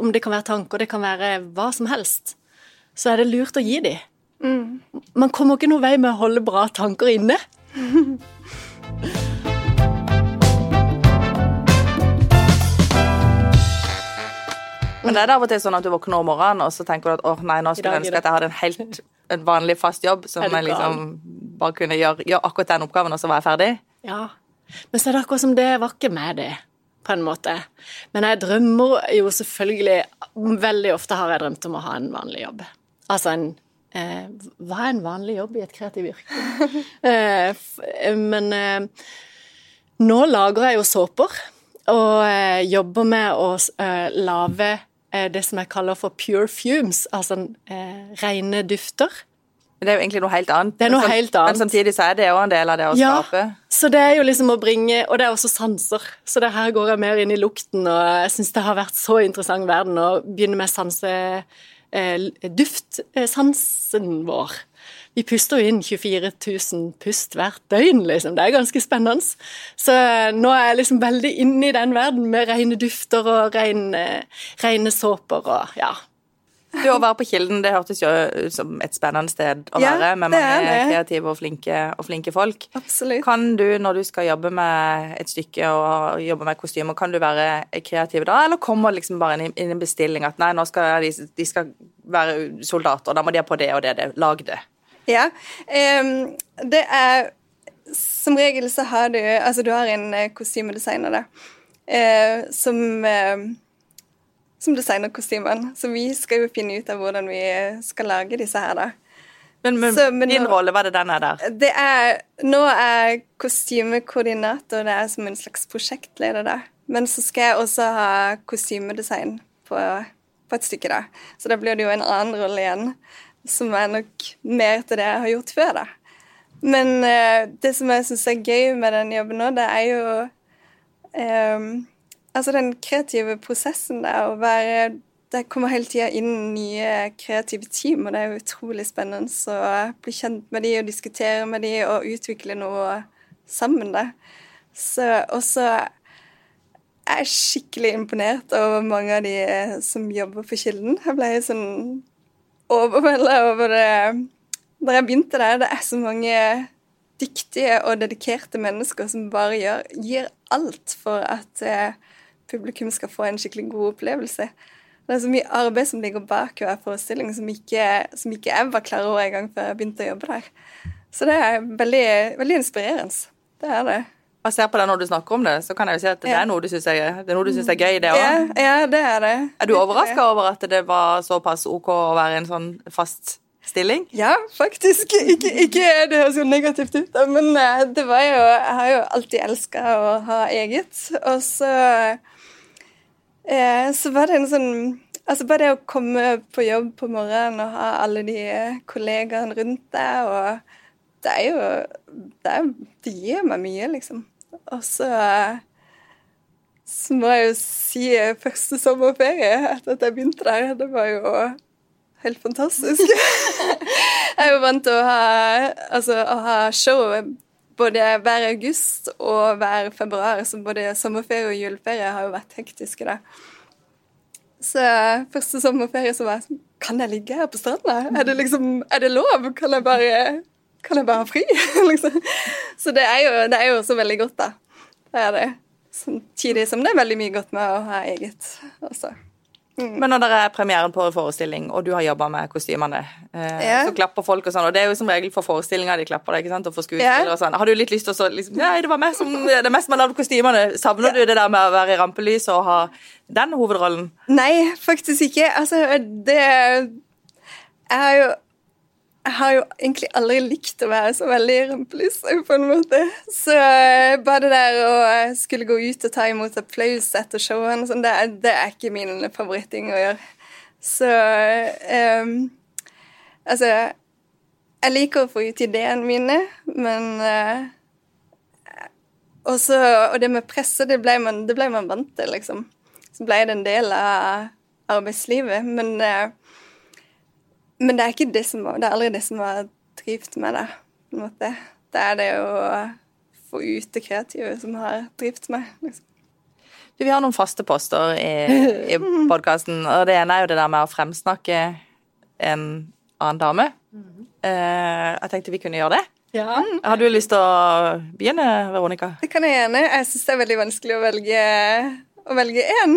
Om det kan være tanker, det kan være hva som helst. Så er det lurt å gi de. Mm. Man kommer ikke noen vei med å holde bra tanker inne. Men det er det av og til sånn at du våkner om morgenen og så tenker du at åh nei, nå skulle jeg ønske at jeg hadde en helt en vanlig fast jobb som jeg liksom bare kunne gjøre, gjøre, akkurat den oppgaven, og så var jeg ferdig. Ja. Men så er det akkurat som det var ikke med det, på en måte. Men jeg drømmer jo selvfølgelig Veldig ofte har jeg drømt om å ha en vanlig jobb. Altså en eh, Hva er en vanlig jobb i et kreativt yrke? eh, men eh, nå lager jeg jo såper, og eh, jobber med å eh, lage Eh, det som jeg kaller for pure fumes, altså eh, rene dufter. Det er jo egentlig noe helt annet. Det er noe helt annet. Men samtidig så er det jo en del av det å ja, skape. Så det er jo liksom å bringe Og det er også sanser. Så det her går jeg mer inn i lukten, og jeg syns det har vært så interessant verden å begynne med sanse eh, duftsansen vår. Vi puster jo inn 24 000 pust hvert døgn, liksom. Det er ganske spennende. Så eh, nå er jeg liksom veldig inne i den verden med rene dufter og rene, rene såper og ja. Du, Å være på Kilden det hørtes jo ut som et spennende sted å ja, være, med mange kreative og flinke, og flinke, folk. Absolutt. Kan du, når du skal jobbe med et stykke og jobbe med kostymer, kan du være kreativ da, eller kommer liksom bare inn i en bestilling at nei, nå skal de, de skal være soldater, da må de ha på det og det, det. lag det. Ja. Um, det er Som regel så har du Altså, du har en uh, kostymedesigner, da, uh, som uh, som designer kostymene. Så vi skal jo finne ut av hvordan vi skal lage disse her, da. Men, men, så, men din nå, rolle, hva er det den er der? Det er, nå er kostymekoordinator det er som en slags prosjektleder, da. Men så skal jeg også ha kostymedesign på, på et stykke, da. Så da blir det jo en annen rolle igjen som er nok mer til det jeg har gjort før, da. Men eh, det som jeg syns er gøy med den jobben nå, det er jo eh, Altså den kreative prosessen der å være Det kommer hele tida inn nye kreative team, og det er utrolig spennende å bli kjent med de og diskutere med de og utvikle noe sammen, da. Så også er jeg skikkelig imponert over mange av de som jobber på Kilden. Jeg ble sånn overvelda over det da jeg begynte der. Det er så mange dyktige og dedikerte mennesker som bare gjør, gir alt for at eh, publikum skal få en skikkelig god opplevelse. Det er så mye arbeid som ligger bak hver forestilling som ikke, som ikke jeg var klar over engang før jeg begynte å jobbe der. Så det er veldig, veldig inspirerende. Det er det Jeg ser på det når du snakker om det, så kan jeg jo si at det er noe du syns er, er, er, gøy, det òg. Ja, ja, det er det. Er du overraska over at det var såpass OK å være i en sånn fast stilling? Ja, faktisk. Ikke, ikke det høres jo negativt ut, men eh, det var jo Jeg har jo alltid elska å ha eget, og så eh, Så var det en sånn Altså bare det å komme på jobb på morgenen og ha alle de kollegaene rundt deg, og det er jo det, er, det gir meg mye, liksom. Og så, så må jeg jo si første sommerferie etter at jeg begynte der. Det var jo helt fantastisk. jeg er jo vant til å ha, altså, å ha show både hver august og hver februar. Så både sommerferie og juleferie har jo vært hektiske, da. Så første sommerferie så var jeg sånn Kan jeg ligge her på stranda? Er det liksom, er det lov? Kan jeg bare kan jeg bare ha fri? liksom. Så det er, jo, det er jo også veldig godt, da. Det er det. Samtidig som det er veldig mye godt med å ha eget også. Mm. Men når det er premieren på en forestilling, og du har jobba med kostymene, eh, yeah. så klapper folk og sånn, og det er jo som regel for forestillinger de klapper deg, ikke sant, og for skuespillere yeah. og sånn. Har du litt lyst til å så liksom Nei, det var meg som det mest man lagde kostymene. Savner yeah. du det der med å være i rampelyset og ha den hovedrollen? Nei, faktisk ikke. Altså, det Jeg har jo jeg har jo egentlig aldri likt å være så veldig rampelys, på en måte. Så eh, bare det der å eh, skulle gå ut og ta imot applaus etter showene, sånn, det, det er ikke min favoritting å gjøre. Så um, Altså, jeg liker å få ut ideene mine, men uh, også, Og det med presse, det ble, man, det ble man vant til, liksom. Så ble det en del av arbeidslivet. Men, eh, men det er ikke det som Det er aldri det som har drevet med det, på en måte. Det er det å få ut det kreative som har drevet meg. Liksom. Du, vi har noen faste poster i, i podkasten, og det ene er jo det der med å fremsnakke en annen dame. Uh, jeg tenkte vi kunne gjøre det. Ja. Har du lyst til å begynne, Veronica? Det kan jeg gjerne. Jeg syns det er veldig vanskelig å velge å velge én.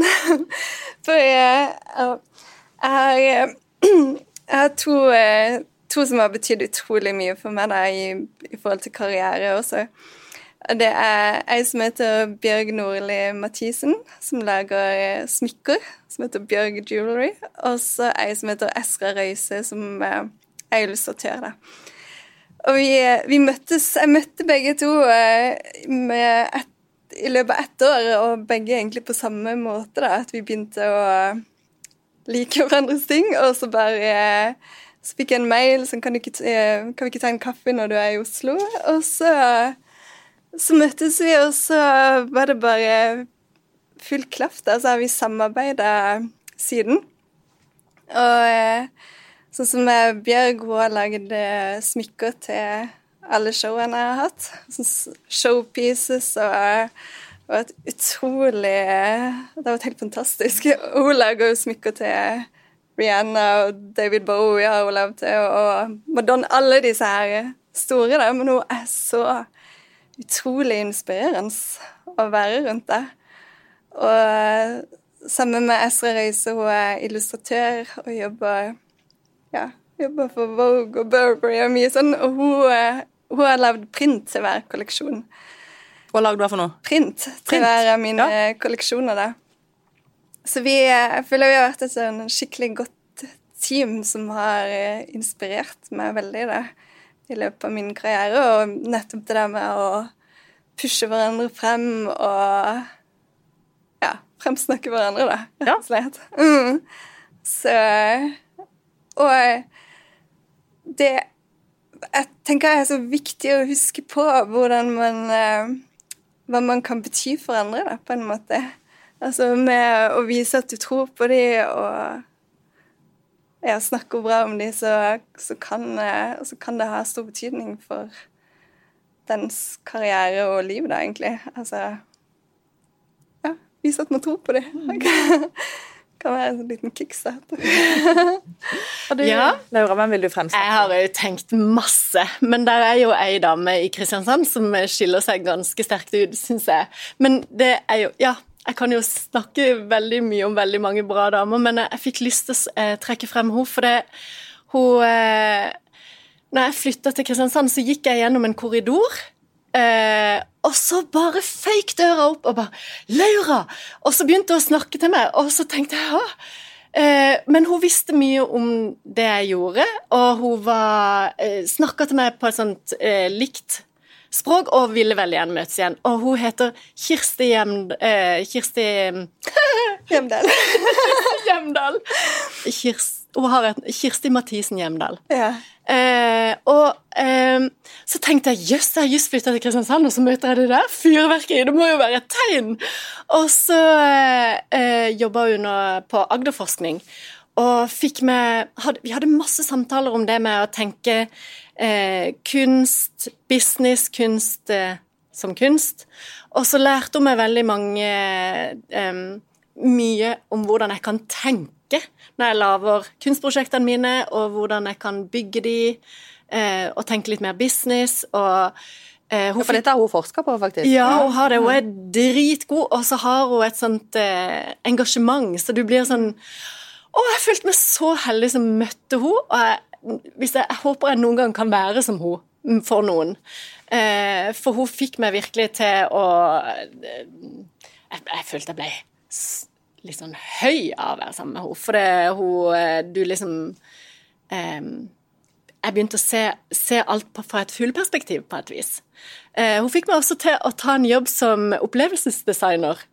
For jeg, jeg har, jeg har to, eh, to som har betydd utrolig mye for meg da, i, i forhold til karriere også. Det er ei som heter Bjørg Nordli Mathisen, som lager eh, smykker, som heter Bjørg Jewelry. Og så ei som heter Esra Røise, som eh, er illustratør. da. Og vi, vi møttes Jeg møtte begge to et, i løpet av ett år, og begge egentlig på samme måte. da, At vi begynte å like hverandres ting. Og så bare eh, så fikk jeg en mail sånn kan, eh, kan vi ikke ta en kaffe når du er i Oslo? Og så, så møttes vi, og så var det bare full klaff. da, Så har vi samarbeida siden. Og eh, Sånn som Bjørg, hun har lagd smykker til alle showene jeg har hatt. Sånn showpieces og har vært utrolig Det var et helt fantastisk. Hun lager jo smykker til Rihanna og David Bowie har hun lagd til, og Madonna. Alle disse her store, da. Men hun er så utrolig inspirerende å være rundt det. Og sammen med Esra Røise, hun er illustratør og jobber ja, jobber for Vogue og Burberry og mye sånn, og hun, eh, hun har lagd print til hver kolleksjon. Hva lagde du for noe? Print til hver av mine ja. kolleksjoner, da. Så vi, eh, jeg føler vi har vært et sånn skikkelig godt team som har eh, inspirert meg veldig da, i løpet av min karriere, og nettopp det der med å pushe hverandre frem og ja, fremsnakke hverandre, da, rett og slett. Mm. Så Og det Jeg tenker er så viktig å huske på hvordan man eh, Hva man kan bety for andre, da, på en måte. Altså med å vise at du tror på dem, og ja, snakker bra om dem, så, så, kan, eh, så kan det ha stor betydning for dens karriere og liv, da, egentlig. Altså Ja, vise at man tror på dem. kan være en liten kickstart. Du, Ja. Laura, hvem vil du fremstå? Jeg har jo tenkt masse, men der er jo ei dame i Kristiansand som skiller seg ganske sterkt ut, syns jeg. Men det er jo Ja, jeg kan jo snakke veldig mye om veldig mange bra damer, men jeg fikk lyst til å eh, trekke frem henne, for det hun eh, Når jeg flytta til Kristiansand, så gikk jeg gjennom en korridor. Eh, og så bare føyk døra opp og bare 'Laura!' Og så begynte hun å snakke til meg, og så tenkte jeg ja. Eh, men hun visste mye om det jeg gjorde, og hun var eh, snakka til meg på et sånt eh, likt språk og ville veldig gjerne møtes igjen. Og hun heter Kirsti Hjem... Eh, Kirsti Hjemdal. Hjemdal. Kirst, hun har et Kirsti Mathisen Hjemdal. ja. Eh, og eh, så tenkte jeg jøss, jeg har just flytta til Kristiansand, og så møter jeg det der fyrverkeriet! Det må jo være et tegn. Og så eh, jobba hun på Agderforskning. Og fikk med hadde, Vi hadde masse samtaler om det med å tenke eh, kunst, business, kunst eh, som kunst. Og så lærte hun meg veldig mange eh, Mye om hvordan jeg kan tenke når jeg lager kunstprosjektene mine, og hvordan jeg kan bygge de, eh, og tenke litt mer business. og eh, hun Ja, for dette har hun forska på, faktisk. ja, hun har det. Hun er dritgod, og så har hun et sånt eh, engasjement, så du blir sånn Å, jeg følte meg så heldig som møtte henne, og jeg, jeg, jeg håper jeg noen gang kan være som henne mm, for noen. Eh, for hun fikk meg virkelig til å jeg, jeg følte jeg ble litt sånn høy av å være sammen med henne, for det, hun eh, Du liksom eh, jeg begynte å se, se alt på, fra et fugleperspektiv, på et vis. Eh, hun fikk meg også til å ta en jobb som opplevelsesdesigner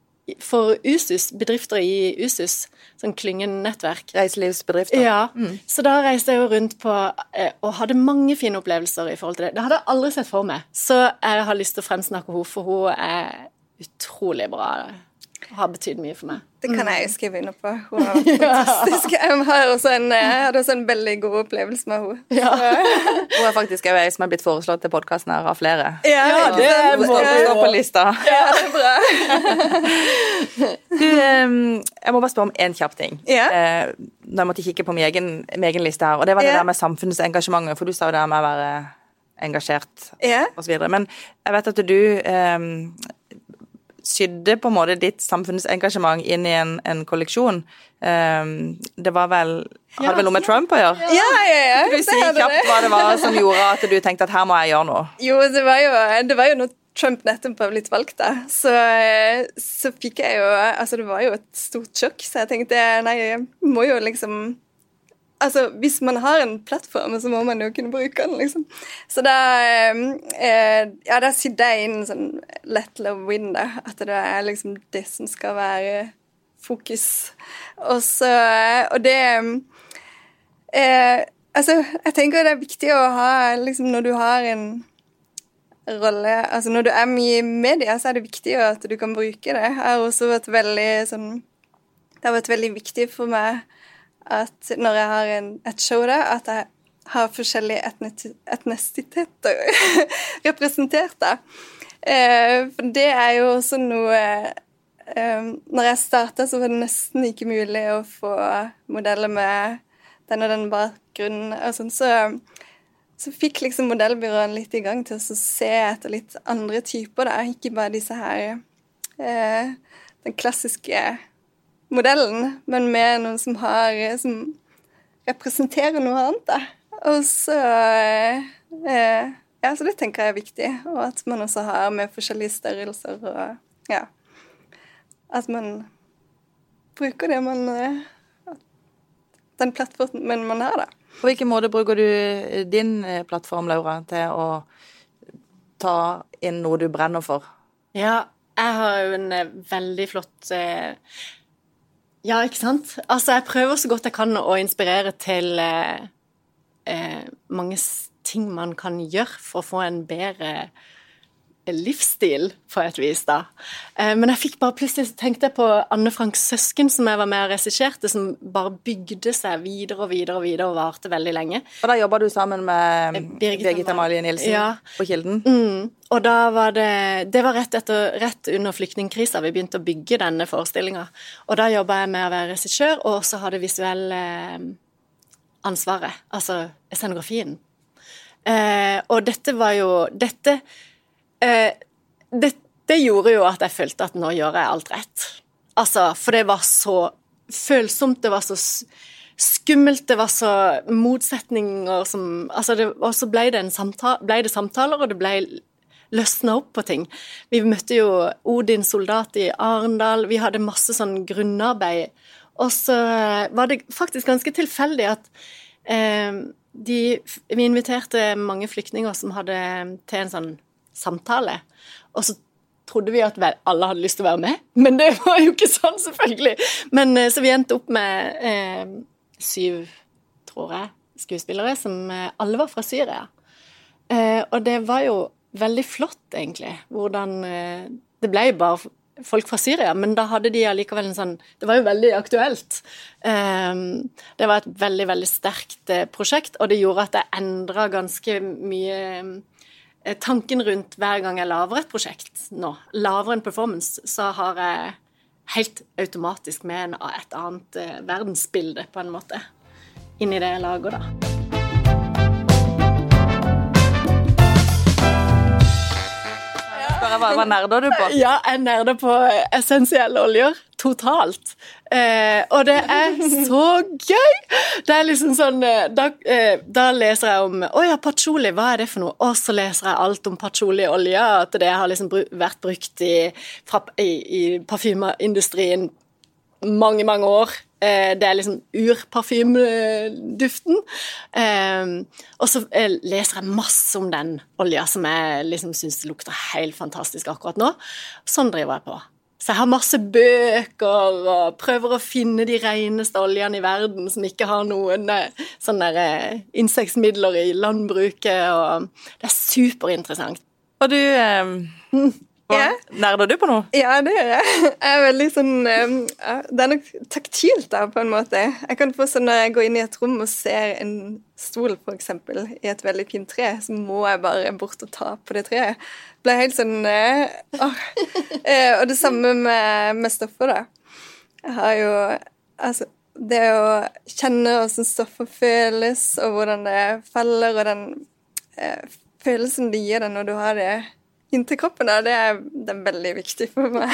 for USUS, bedrifter i USUS, sånn klyngenettverk. Reiselivsbedrifter. Ja, så da reiste jeg jo rundt på eh, og hadde mange fine opplevelser i forhold til det. Det hadde jeg aldri sett for meg, så jeg har lyst til å fremsnakke henne, for hun er utrolig bra har betydd mye for meg. Det kan jeg jo skrive under på. Hun var fantastisk. Jeg har også en, jeg hadde også en veldig god opplevelse med henne. Ja. Hun er faktisk ei som er blitt foreslått til podkasten her av flere. Ja, Ja, det må du står, på lista. Ja, det er bra. Du, eh, jeg må bare spørre om én kjapp ting. Ja. Eh, Når jeg måtte kikke på min egen, min egen liste her, og det var det Ja. der med samfunnsengasjementet, for du sa jo det med å være engasjert Ja. videre. Men jeg vet at du eh, sydde på en måte ditt samfunnsengasjement inn i en, en kolleksjon. Um, det var vel Hadde vel noe med Trump å gjøre? Ja, ja, ja. Kan du si kjapt hva det var som gjorde at du tenkte at her må jeg gjøre noe? Jo, det var jo, det var jo noe Trump nettopp har blitt valgt, da. Så, eh, så fikk jeg jo Altså, det var jo et stort sjokk, så jeg tenkte nei, jeg må jo liksom Altså, hvis man har en plattform, så må man jo kunne bruke den, liksom. Så da eh, Ja, da sydde jeg inn sånn let love win, da. At det er liksom det som skal være fokus. Og så Og det eh, Altså, jeg tenker det er viktig å ha liksom Når du har en rolle Altså når du er mye i media, så er det viktig at du kan bruke det. Jeg har også vært veldig sånn Det har vært veldig viktig for meg at når jeg har en, et show da, at jeg har forskjellige etnisiteter representert da. Eh, for det er jo også noe eh, Når jeg starta, så var det nesten ikke mulig å få modeller med den og den bakgrunnen. Og sånn, så, så fikk liksom modellbyråene litt i gang til å se etter litt andre typer. Da. Ikke bare disse her eh, Den klassiske modellen, men med noen som har Som representerer noe annet, da. Og så eh, Ja, så det tenker jeg er viktig. Og at man også har med forskjellige størrelser og Ja. At man bruker det man eh, Den plattformen man har, da. På hvilken måte bruker du din eh, plattform, Laura, til å ta inn noe du brenner for? Ja, jeg har jo en eh, veldig flott eh, Ja, ikke sant? Altså, jeg prøver så godt jeg kan å inspirere til eh, eh, mange ting man kan gjøre for å få en bedre livsstil, på et vis, da. Eh, men jeg fikk bare plutselig tenkte jeg på Anne Franks søsken, som jeg var med og regisserte, som bare bygde seg videre og videre og videre og varte veldig lenge. Og da jobba du sammen med Eh, Birgit Birgit Amalie Nilsen Ja. på Kilden? Mm. Og da var det Det var rett, etter, rett under flyktningkrisa vi begynte å bygge denne forestillinga. Og da jobba jeg med å være regissør, og også ha det visuelle eh, ansvaret. Altså scenografien. Eh, og dette var jo Dette eh, det, det gjorde jo at jeg følte at nå gjør jeg alt rett. Altså, for det var så følsomt, det var så skummelt, det var så motsetninger som altså det, Og så ble det, samtale, ble det samtaler, og det ble løsna opp på ting. Vi møtte jo Odin soldat i Arendal, vi hadde masse sånn grunnarbeid. Og så var det faktisk ganske tilfeldig at eh, de, vi inviterte mange flyktninger som hadde til en sånn samtale. Og så trodde vi at alle hadde lyst til å være med, men det var jo ikke sånn, selvfølgelig. Men eh, Så vi endte opp med eh, syv, tror jeg, skuespillere som eh, alle var fra Syria. Eh, og det var jo veldig flott, egentlig, hvordan eh, Det ble jo bare folk fra Syria, men da hadde de allikevel en sånn Det var jo veldig aktuelt. Eh, det var et veldig, veldig sterkt prosjekt, og det gjorde at jeg endra ganske mye Tanken rundt hver gang jeg lager et prosjekt nå, lager en performance, så har jeg helt automatisk med en, et annet eh, verdensbilde, på en måte, inni det jeg lager, da. Hva, hva nerder du på? Ja, jeg nerder på essensielle oljer. Totalt. Eh, og det er så gøy! Det er liksom sånn eh, Da, eh, da leser jeg om Å ja, patchouli, hva er det for noe? Og så leser jeg alt om patchouli-olje, at det har liksom br vært brukt i, fra, i, i parfymeindustrien mange, mange år. Eh, det er liksom urparfymeduften. Eh, og så eh, leser jeg masse om den olja som jeg liksom syns lukter helt fantastisk akkurat nå. Sånn driver jeg på. Så jeg har masse bøker og prøver å finne de reneste oljene i verden som ikke har noen sånne insektmidler i landbruket, og det er superinteressant. Og du eh, Ja. Nerder du på noe? Ja, det gjør jeg. Jeg er veldig sånn um, ja, Det er nok taktilt, da, på en måte. Jeg kan få sånn Når jeg går inn i et rom og ser en stol, eksempel, i et veldig fint tre, så må jeg bare bort og ta på det treet. Ble helt sånn øh. Og det samme med, med stoffer, da. Jeg har jo Altså, det å kjenne hvordan stoffer føles, og hvordan det faller, og den eh, følelsen det gir deg når du har det inntil kroppen, da, det er, det er veldig viktig for meg.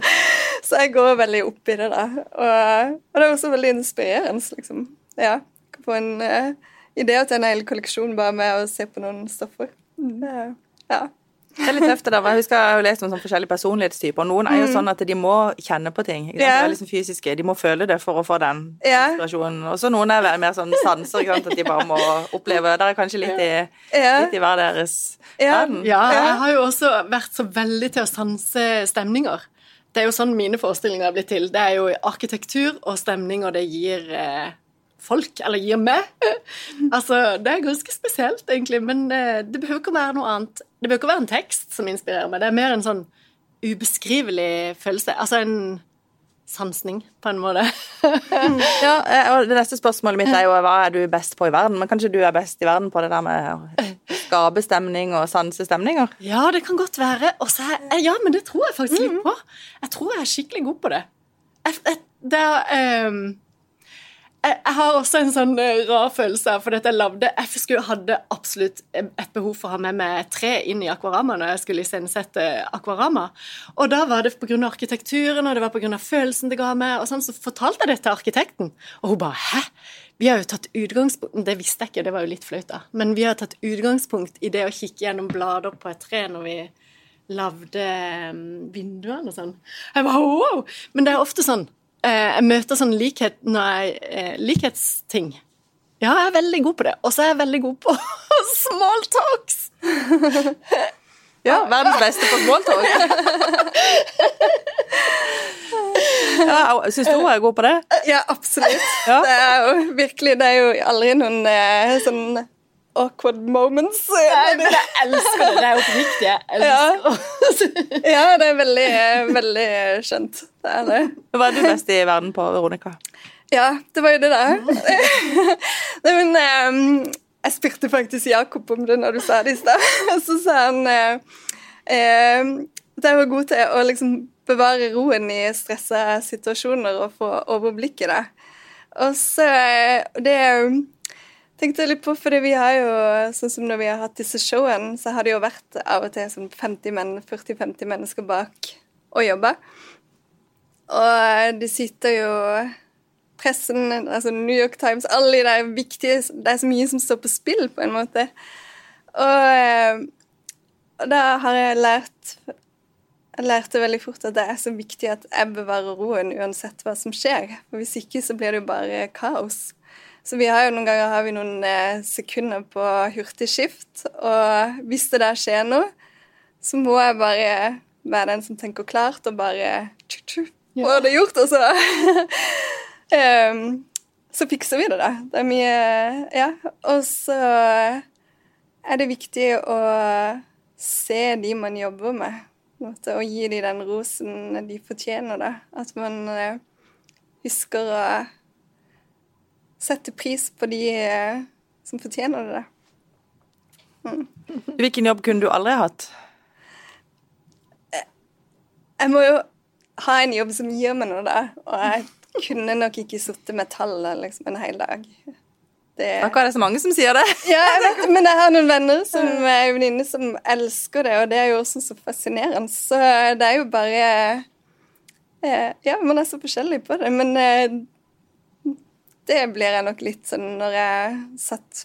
så jeg går veldig opp i det, da. Og, og det er også veldig inspirerende, liksom. Ja. Få en uh, idé til en hel kolleksjon bare med å se på noen stoffer. Det, ja. Det er litt tøft, det der. Jeg husker jeg har lest om sånn forskjellige personlighetstyper. Noen er jo sånn at de må kjenne på ting. Ikke sant? Ja. De er liksom fysiske, de må føle det for å få den inspirasjonen. Og så noen er mer sånn sanser, ikke sant? at de bare må oppleve. Der er kanskje litt i, litt i hver deres Ja. verden. Ja, jeg har jo også vært så veldig til å sanse stemninger. Det er jo sånn mine forestillinger er blitt til. Det er jo arkitektur og stemning, og det gir eh, folk, eller gir meg. altså, det er ganske spesielt, egentlig, men eh, det behøver ikke å være noe annet. Det bør ikke være en tekst som inspirerer meg. Det er mer en sånn ubeskrivelig følelse. Altså en sansning, på en måte. Ja, eh, og Det neste spørsmålet mitt er jo hva er du best på i verden? Men kanskje du er best i verden på det der med å skape stemning og sanse stemninger? Ja, det kan godt være. Og så er, ja, men det tror jeg faktisk litt på. Jeg tror jeg er skikkelig god på det. Jeg, jeg, det er, ehm, jeg, har også en sånn eh, rar følelse av For dette jeg lagde Jeg skulle, hadde absolutt et behov for å ha med meg tre inn i Akvarama når jeg skulle iscenesette Akvarama. Og da var det pga. arkitekturen og det var på grunn av følelsen det ga meg. Og sånn, Så fortalte jeg det til arkitekten, og hun bare 'hæ?' Vi har jo tatt utgangspunkt Det visste jeg ikke, det var jo litt flaut, da. Men vi har tatt utgangspunkt i det å kikke gjennom blader på et tre når vi lagde um, vinduene og sånn. Jeg bare wow! Men det er ofte sånn eh, Jeg møter sånn likhet når jeg eh, Likhetsting. Ja, jeg er veldig god på det. Og så er jeg veldig god på smalltalks. Ja, verdens beste på smalltalk. ja, Syns du hun er god på det? Ja, absolutt. Ja. Det er jo virkelig Det er jo aldri noen eh, sånn awkward moments. Nei, men jeg elsker det. Det er oppriktig. Jeg elsker Ja, det er veldig, veldig skjønt. Det er det. Hva er du best i verden på, Veronica? Ja, det var jo det, da. Nei, men um, jeg spurte faktisk Jakob om det når du sa det i stad. Så sa han eh, at jeg var god til å liksom bevare roen i stressa situasjoner og få overblikket, da. det. Og så eh, Det tenkte litt på, fordi vi har jo, sånn som når vi har hatt disse showene, så har det jo vært av og til sånn 50 menn, 40-50 mennesker bak og jobber. Og de sitter jo pressen, altså New York Times, alle de der viktige Det er så mye som står på spill, på en måte. Og, og da har jeg lært Jeg lærte veldig fort at det er så viktig at jeg bevarer roen uansett hva som skjer. For Hvis ikke så blir det jo bare kaos. Så vi har jo noen ganger har vi noen eh, sekunder på hurtigskift, og hvis det der skjer noe, så må jeg bare være den som tenker klart, og bare tju, tju, Få det gjort, og så Ehm, Så fikser vi det, da. Det er mye Ja. Og så er det viktig å se de man jobber med, måte, og gi de den rosen de fortjener, da. At man eh, husker å sette pris på de eh, som fortjener det. Mm. Hvilken jobb kunne du aldri hatt? Jeg må jo ha en jobb som gir meg noe, da. Og jeg kunne nok ikke sittet med tallet liksom, en hel dag. Det... Akkurat det er så mange som sier det. Ja, jeg vet, men jeg har noen venner som er venninner som elsker det, og det er jo også så fascinerende. Så det er jo bare eh, Ja, man er så forskjellig på det, men eh, det blir jeg nok litt sånn når jeg satt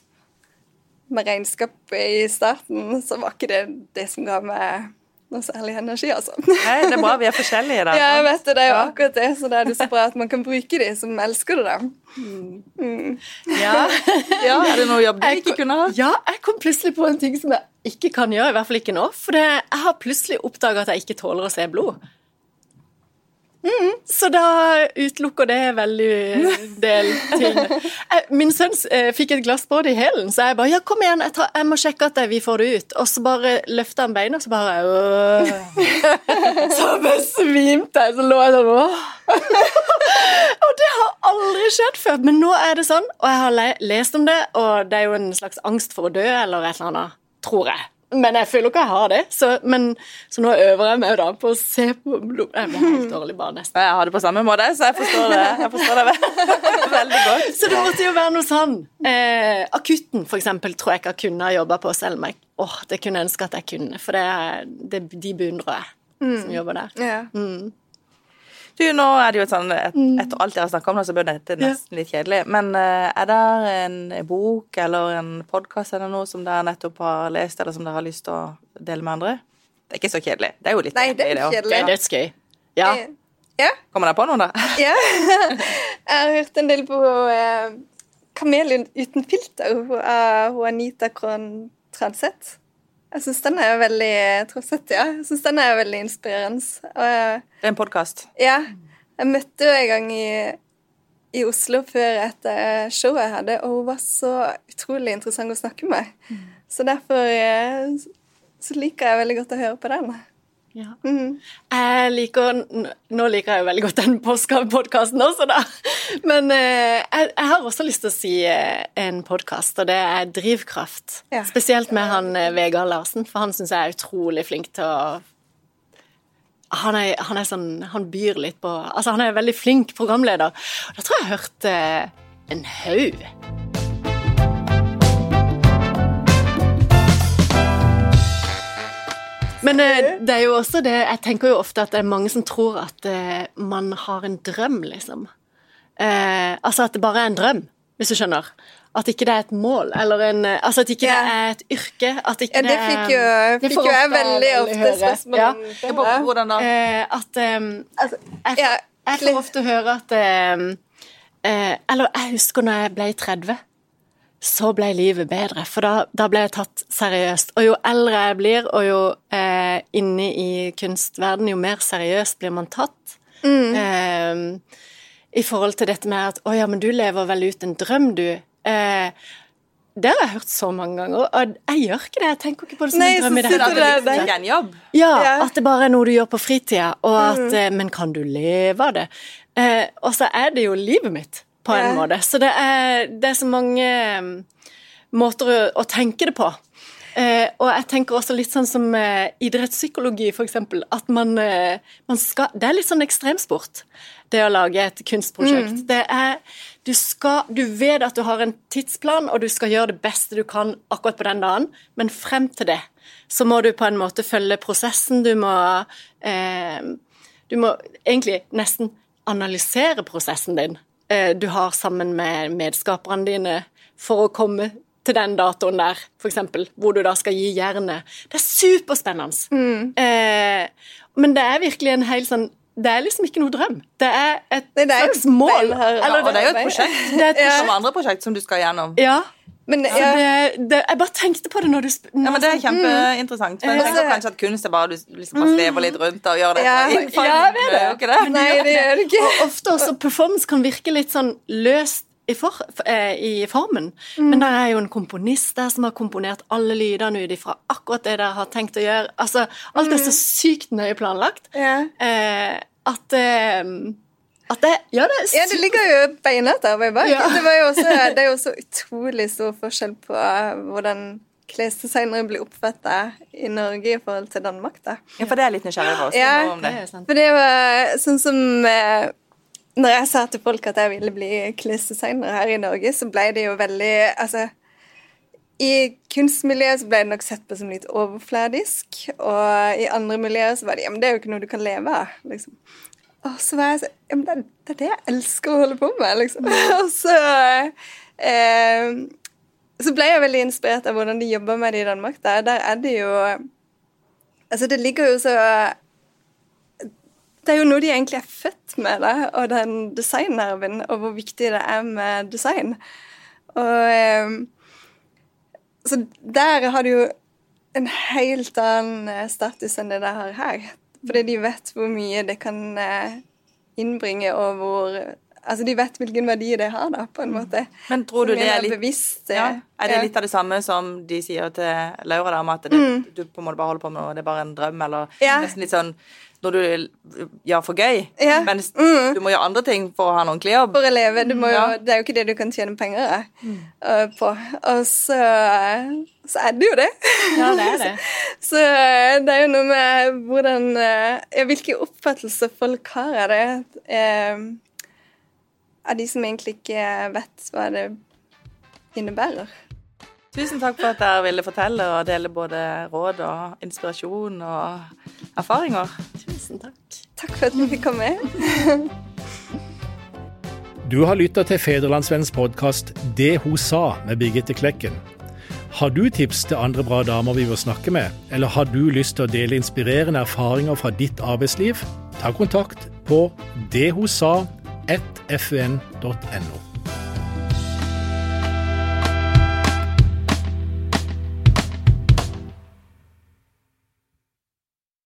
med regnskap i starten, så var ikke det det som ga meg noe særlig energi, altså. Nei, det er bra vi er forskjellige, da. Ja, jeg vet det. Det er jo Ja. akkurat det. Så da er det så bra at man kan bruke de som elsker det, da. Ja. Ja, er det noe jobb du ikke kunne ha? Ja, jeg kom plutselig på en ting som jeg ikke kan gjøre, i hvert fall ikke nå. For det, jeg har plutselig oppdaga at jeg ikke tåler å se blod. Så da utelukker det veldig del ting. Min sønn eh, fikk et glassbrudd i hælen, så jeg bare ja, kom igjen, jeg, tar, jeg må sjekke at vi får det ut. Og så bare løfta han beina, og så bare. Så besvimte jeg, så lå jeg sånn. Og det har aldri skjedd før, men nå er det sånn, og jeg har le lest om det, og det er jo en slags angst for å dø eller et eller annet, tror jeg. Men jeg føler ikke jeg har det, så, men, så nå øver jeg meg da på å se på blod. Jeg var helt dårlig bare nesten. Jeg har det på samme måte, så jeg forstår det. Jeg forstår det veldig godt. Så det måtte jo være noe sånn. Eh, akutten, for eksempel, tror jeg ikke jeg kunne ha jobba på, selv om jeg åh, det kunne jeg ønske at jeg kunne, for det, det, de beundrer jeg som jobber der. Ja. Du, nå er det jo et sånn, et, Etter alt dere har snakket om, så blir dette nesten litt kjedelig. Men eh, er det en bok eller en podkast eller noe som dere nettopp har lest, eller som dere har lyst til å dele med andre? Det er ikke så kjedelig. Det er jo litt Nei, det er kjedelig. Det er dødsgøy. Ja. Ja. Kommer dere på noen, da? ja. Jeg har hørt en del på uh, 'Kamelen uten filter' av Anita Krohn Transeth. Jeg syns den er veldig Transeth, ja. Jeg synes den er veldig inspirerende. Jeg- Det er en podkast. Ja. Jeg møtte henne en gang i, i Oslo før etter showet jeg hadde, og hun var så utrolig interessant å snakke med. Så derfor eh, så liker jeg veldig godt å høre på den. Ja. Mm. Jeg liker, nå liker jeg jo veldig godt den podkasten også, da. Men eh, jeg, jeg har også lyst til å si eh, en podkast, og det er Drivkraft. Ja. Spesielt med han eh, Vegard Larsen, for han syns jeg er utrolig flink til å han er, han er sånn Han byr litt på Altså, han er en veldig flink programleder. Og da tror jeg jeg hørte en haug. Men eh, det er jo også det Jeg tenker jo ofte at det er mange som tror at eh, man har en drøm, liksom. Eh, altså at det bare er en drøm, hvis du skjønner. At ikke det er et mål, eller en eh, Altså at ikke Ja. det er et yrke. At ikke Ja, det fikk jo, det fikk jo jeg veldig ofte spørsmål Ja. om. Ja, på- Hvordan da? Eh, at um, Altså, jeg, ja, jeg får ofte høre at um, eh, Eller jeg husker når jeg ble 30, så ble livet bedre. For da, da ble jeg tatt seriøst. Og jo eldre jeg blir, og jo eh, inne i kunstverden, jo mer seriøst blir man tatt. Eh, I forhold til dette med at 'Å ja, men du lever vel ut en drøm, du'. Eh, det har jeg hørt så mange ganger, og jeg gjør ikke det. Jeg tenker ikke på det som Nei, en drøm i det sitter hele tatt. Det er en jobb. Ja, at det bare er noe du gjør på fritida, og at eh, Men kan du leve av det? Eh, og så er det jo livet mitt, på en Ja. måte. Så det er, det er så mange eh, måter å, å tenke det på. Eh, og jeg tenker også litt sånn som eh, idrettspsykologi, eksempel. At man, eh, man skal Det er litt sånn ekstremsport, det å lage et kunstprosjekt. Det er du, skal, du vet at du har en tidsplan, og du skal gjøre det beste du kan akkurat på den dagen, men frem til det så må du på en måte følge prosessen. Du må eh, Du må egentlig nesten analysere prosessen din du har sammen med medskaperne dine for å komme til den datoen der, f.eks., hvor du da skal gi jernet. Det er superspennende. Eh, men det er virkelig en hel sånn Det er liksom ikke noe drøm. Det er et Nei, det er slags mål. Eller, Og det er jo et prosjekt. det er et Ja. Som andre prosjekt som du skal gjennom. ja. Men Så ja, det, det, jeg bare tenkte på det når du sp Ja, men Det er kjempeinteressant. For jeg Ja. tenker kanskje at kunst er bare du liksom bare svever litt rundt og gjør det. Ja. Ja, det. Det er jo ikke det. Nei, det gjør det ikke. Og ofte også performance kan virke litt sånn løst i, for, eh, i formen. Men det er jo en komponist der som har komponert alle lydene ut ifra akkurat det dere har tenkt å gjøre. Altså, alt er så sykt nøye planlagt ja. eh, at eh, det, ja, det er Ja, det ligger jo beinhardt arbeid bak. Ja. Det, var jo også, det er jo også utrolig stor forskjell på eh, hvordan klesdesignere blir oppfattet i Norge i forhold til Danmark. da. Ja, for det er litt nysgjerrig på. oss. Ja. om det. For det var sånn som eh, Når jeg sa til folk at jeg ville bli klesdesigner her i Norge, så ble det jo veldig Altså i kunstmiljøet så ble det nok sett på som litt overfladisk, og i andre miljøer så var det ja, men det er jo ikke noe du kan leve av. liksom. Og så var jeg sånn ja, men det, er- det jeg elsker å holde på med, liksom. Og så eh, Så ble jeg veldig inspirert av hvordan de jobber med det i Danmark. Der, der er det jo Altså, det ligger jo så Det er jo noe de egentlig er født med, da, og den designnerven, og hvor viktig det er med design. Og eh, Så der har du jo en helt annen eh, status enn det det har her. Fordi de vet hvor mye det kan eh, innbringe, og hvor Altså, de vet hvilken verdi det har, da, på en måte. Men tror du det er litt bevisst, ja, eh, Er det litt av det samme som de sier til Laura, da, om at det, Mm. du på en måte bare holder på med noe, det er bare en drøm, eller Ja. nesten litt sånn når du gjør for gøy, Ja. mens Mm. du må gjøre andre ting for å ha en ordentlig jobb. For å leve. Du må jo, Ja. Det er jo ikke det du kan tjene penger mm. eh, på. Og så, så er det jo det. Ja, det er det. Så så det er jo noe med hvordan eh, ja, Hvilke oppfattelser folk har av det. eh, av de som egentlig ikke vet hva det innebærer. Tusen takk for at dere ville fortelle og dele både råd og inspirasjon og erfaringer. Tusen takk. Takk for at vi fikk komme. Du har lytta til Federlandsvennens podkast 'Det hun sa' med Birgitte Klekken. Har du tips til andre bra damer vi bør snakke med, eller har du lyst til å dele inspirerende erfaringer fra ditt arbeidsliv? Ta kontakt på dethosa.fun.no.